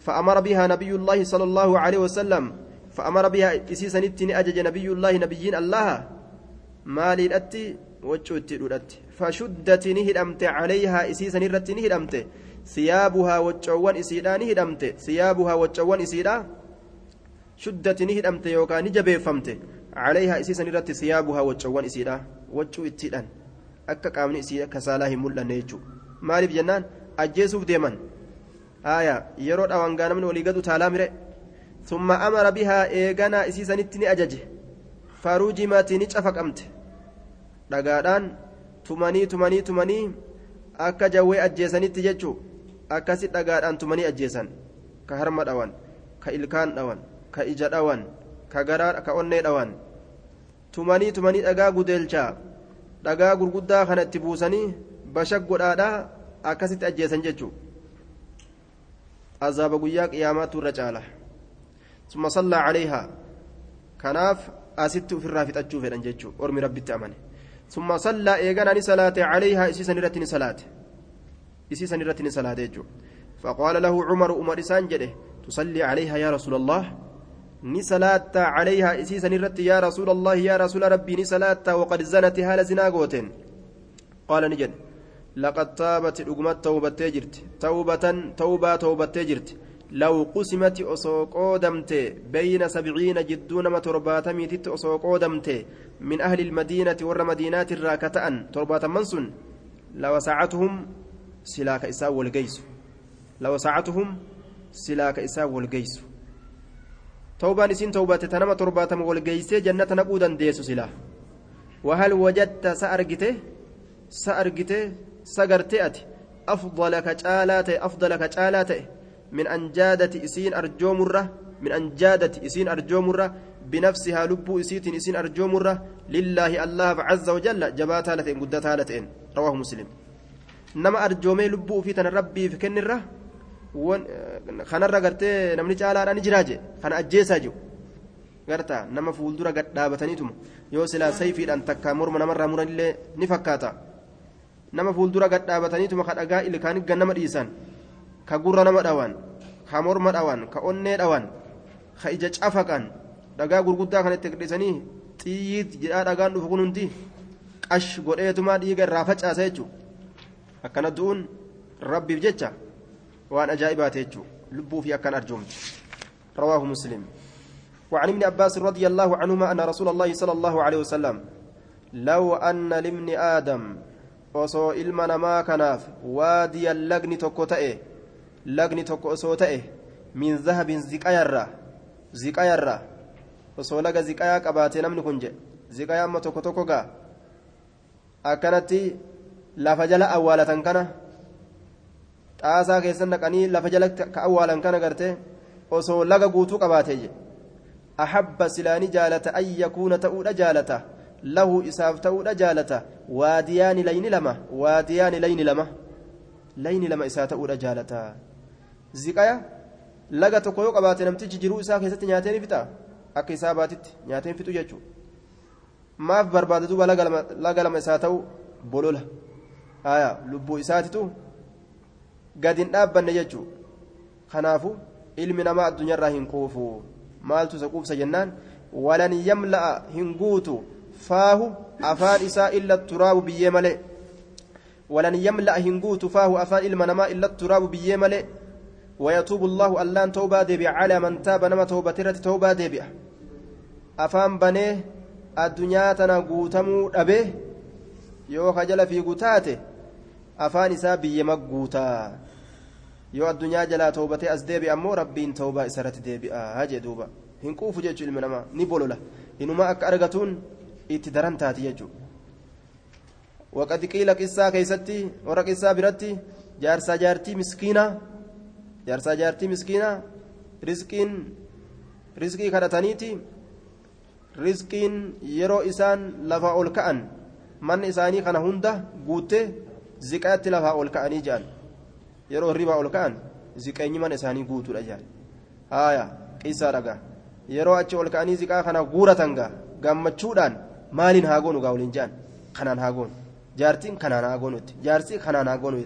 فأمر بها نبي الله صلى الله عليه وسلم فأمر بها نتني أجج نبي الله نبيين الله مالي الأتي وجهت الأتي فشدت نهدمت عليها إسيسا نرت نهدمت ثيابها وجوان إسيدا نهدمت ثيابها وجوان إسيدا شدت نهدمت يوكا نجبي فمت عليها إسيسا نرت ثيابها وجوان إسيدا وجو إتيدان akka qaamni isii kasaalaa hin mul'anne jechuudha maaliif jennaan ajjeesuuf deeman aayaa yeroo dhawangaa namni olii gadu taalaa mire summa amara bihaa eeganaa isiisanitti ni ajaje faruujimati ni cafaqamte dhagaadhaan tumanii tumanii tumanii akka jawwee ajjeesanitti jechuu akkasi dhagaadhaan tumanii ajjeesan ka harma dhawan ka ilkaan dhawan ka ija dhawan ka garaa ka onnee dhawan tumanii tumanii dhagaa gudeelchaa dhagaa gurguddaa kana itti buusanii bashak godhaadhaa akkasitti ajjeesan jechuu azaaba guyyaa qiyaamaatu irra caala summa sallaa calayhaa kanaaf asitti ofirraa fixachuu fedhan jechuu ormi rabbitti amane salaate calayhaa isiisan irratti ni salaate isiisan irratti ni salaate jechuu فقال له عمر عمر إسان تصلي عليها يا رسول الله ni salaatta calayhaa isiisan irratti yaa rasuula allahi yaa rasuula rabbii ni salaatta waqad zanati haala zinaa gooteen qaala ni jedhe laqad taabati dhugumat tawbattee jirti tawbatan tawbaa tawbattee jirti law qusimati osoo qoodamte bayna sabciina jidduu nama madiinaati irraa ka ta'an torbaatamman sun lawasacatuhum silaa ka isaa walgeysu lawasacatuhum silaa ka isaa walgeysu توبان اسين توبات تنما ترباتم والجيسي جنة نقودا ديسو سلا وهل وجدت سأرجته سأرجته سقرتي أفضل كجالات أفضل كجالات من أنجادة اسين أرجو مرة من أنجادة اسين أرجو مرة بنفسها لب اسيت اسين أرجو مرة لله الله عز وجل جباتها لتين قدتها لتين رواه مسلم نما أرجومي لب في ربي في كنره kanarra gartee namni caalaadhaan ni jiraaje kana ajjeesaa jiru garta nama fuuldura gad dhaabataniituma yoo silaa sayfiidhaan takka morma namarraa muranillee ni fakkaata nama fuuldura gad dhaabataniituma ka dhagaa ilkaanii gannama dhiisan ka gurra nama dhawan ka morma dhawan ka onnee dhawan ka ija cafaqan dhagaa gurguddaa kan itti dhiisanii xiyyiit jedhaa dhagaan dhufu kun hundi qash godheetumaa dhiiga irraa facaasa jechuudha akkana du'uun rabbiif jecha. وأن أجائبات يجو لبو في أكان أرجمت رواه مسلم وعن ابن عباس رضي الله عنهما أن رسول الله صلى الله عليه وسلم لو أن لابن آدم osoo ilma namaa kanaaf waadiyan lagni tokko ta'e lagni tokko osoo ta'e min zahabin ziqayarra ziqayarra osoo laga ziqayaa qabaate namni kun jedhe ziqayaa amma tokko tokko gaa akkanatti lafa jala awwaalatan kana xaasaa keessan naqanii lafa jala ka awwaalan kana garte osoo laga guutuu qabaate je ahabba silaani jaalata an yakuuna ta'uudha jaalata lahu isaaf ta'uudha jaalata waadiyaani layni lama waadiyaani layni lama layni lama isaa ta'uudha jaalata ziqaya laga tokko yoo qabaate namtichi jiruu isaa keessatti nyaatee ni fixa akka isaa baatitti nyaatee fixu jechuudha maaf barbaada duuba laga lama isaa ta'u bolola lubbuu isaatitu gadi hin dhaabbanne jechuudha kanaafu ilmi namaa addunyaarraa hin quufu maaltu isa quufsa jennaan walan yamla'a hin guutu faahu afaan isaa illa turaabu biyyee malee walan yamla'a hin guutu faahu afaan ilma namaa illa turaabu biyyee malee ويتوب الله ألان توبة ديبع على من تاب نما توبة توبة ديبع أفان بنيه الدنيا تنقوتمو أبيه يو خجل في قتاته afaan isaa biyyama guutaa yoo addunyaa jalaa toobatee as deebi'a ammoo rabbiin toobaa isarratti deebi'a jee duuba hin quufu jechuu ilmi namaa ni bolola inuma akka argatuun itti daran taati jechuudha waqad qiila qissaa keessatti warra qissaa biratti jaarsaa jaartii miskiinaa jaarsaa jaartii miskiinaa rizqiin rizqii kadhataniiti rizqiin yeroo isaan lafa ol ka'an manni isaanii kana hunda guuttee ziqaatti lafaa ol ka'anii jedhan yeroo hirribaa ol ka'an ziqeenyi mana isaanii guutuudha jedhan haaya qisaa dhagaa yeroo achi ol ka'anii ziqaa kana guuratan gaa gammachuudhaan maaliin haa goonu gaa waliin jedhan kanaan haa goonu jaartiin kanaan haa goonu itti jaarsii kanaan haa goonu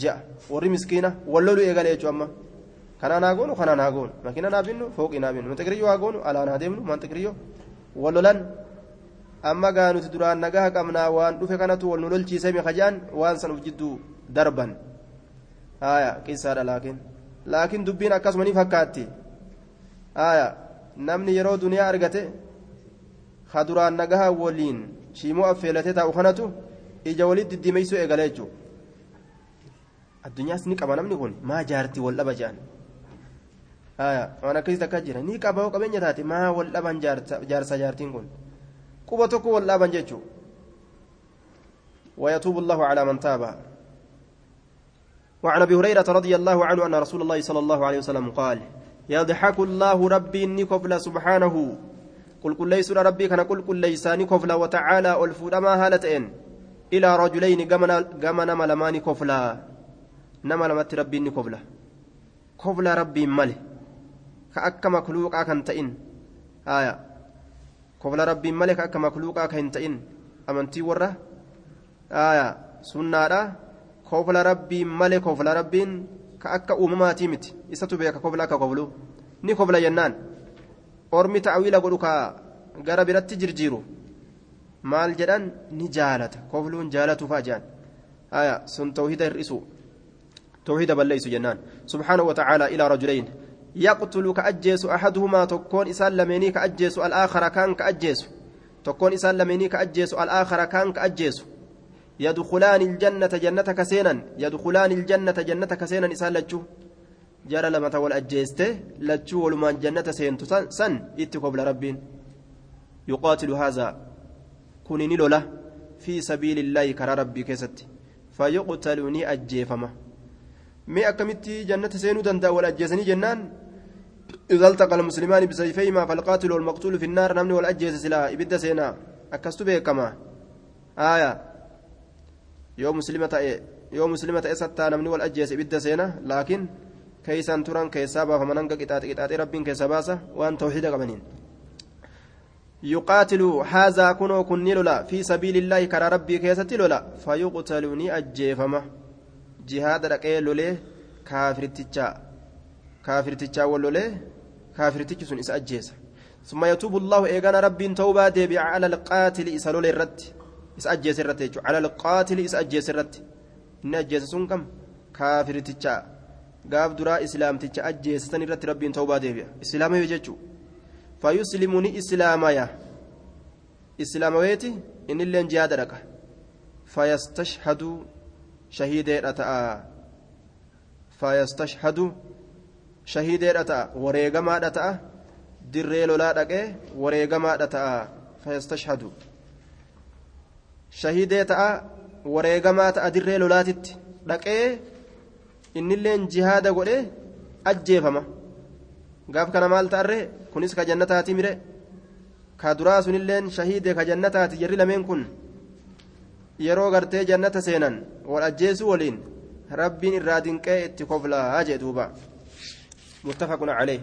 je'a warri miskiina wallolu eegale jechuun amma kanaan haa goonu kanaan haa goonu makiina naa binnu fooqii naa binnu manxiqiriyyoo haa goonu alaan haa deemnu manxiqiriyyoo wallolan amma gaa nuti duraan nagaa qabnaa waan dhufe kanatu wal nu lolchiisee mikajaan waan san uf jidduu darban haya qisaadha laakiin laakiin dubbiin akkasuma ni fakkaatti haya namni yeroo duniyaa argate kaduraan nagaha waliin shiimoo affeelatee taa'u kanatu ija walitti diddiimeysuu eegale jechuudha addunyaas ni qaba namni kun maa jaartii wal dhaba jedhan waan akkasii takka jira. Ni qaba qabeenya taate maa wal dhaban jaarsa jaartiin kun? Quba tokko wal dhaban jechuudha ويتوب الله على من تاب وعن ابي هريره رضي الله عنه ان رسول الله صلى الله عليه وسلم قال يضحك الله ربي نكفل سبحانه قل قل ليس ربي كان قل قل ليساني كفلا وتعالى الفودما هالتين إلى رجلين قمنا قمنا ملماني كفلا نما لمت ربي كفلا كفلا ربي مله كأكا مخلوقا كان تئن آية كفلا ربي مله كأكا مخلوقا كان تئن أمنتي ورة آية سنة كفلا ربي مله كفلا ربي كأكا أمماتي مت إستو بيك كفلا كفلو ni kofla jennaan. Ormi ta'wiila godhu ka gara biratti jirjiiru. Maal jedhan? Ni jaalata. Kofluun jaalatu faa jedhan aya sun tawhida hir'isu tawhida balleeysu jennaan subxaanahu watacaala ilaa rajulayn يقتل كأجيس أحدهما تكون إسان لميني كأجيس الآخر كان كأجيس تكون إسان لميني كأجيس الآخر كان كأجيس يدخلان الجنة جنة كسينا يدخلان الجنة جنة كسينا إسان لجو lamata wal ajjeeste lachuu walumaan jannata seentu san itti kobla rabbiin yuqaatilu haazaa kuni ni lola fi sabiilillaahi karaa rabbii keessatti fayyuqtalu ni ajjeefama mee akkamitti jannata seenuu danda'a wal ajjeesanii jennaan إذا التقى المسلمان بسيفيهما فالقاتل والمقتول في النار نمني والأجيس سلا إبدا سينا أكستو كما آية يوم مسلمة يوم مسلمة إستا نمني والأجيس إبدا سينا لكن keeysan turan keessaa baafaman hanga qixaaxe qixaaxee rabbiin keessa baasa waan tawxiida qabaniin yuqaatilu haazaa kunoo kun ni lola fi sabiilillaahi karaa rabbii keessatti lola fayuqtalu ni ajjeefama jihaada dhaqee lolee kaafirtichaa kaafirtichaa wal lolee kaafirtichi sun isa ajjeesa ثم يتوب الله إيغانا ربي توبة ديبي على القاتل إسالول الرد إس أجيس الرد على القاتل إس أجيس الرد إن أجيس سنكم كافر تجا gaaf duraa islaamticha ajjeesisan irratti rabbiin ta'ubaa deebi'a islaamawee jechuun fayyuslimu ni islaamaya islaamaweeti innilleen jihaada dhaqa fayastashhadu shahiideedha ta'a fayastashhadu shahiideedha ta'a wareegamaadha ta'a dirree lolaa dhaqee wareegamaadha ta'a fayastashhadu shahiidee ta'a wareegamaa ta'a dirree lolaatitti dhaqee innilleen jihaada godhe ajjeefama gaaf kana maal ta'arre kunis ka jannataati mire ka duraa sunilleen shahiide ka jannataati jarri lameen kun yeroo gartee jannata seenan wal ajjeesuu waliin rabbiin irraa dinqee itti koflaa jee duuba muttafaqun calee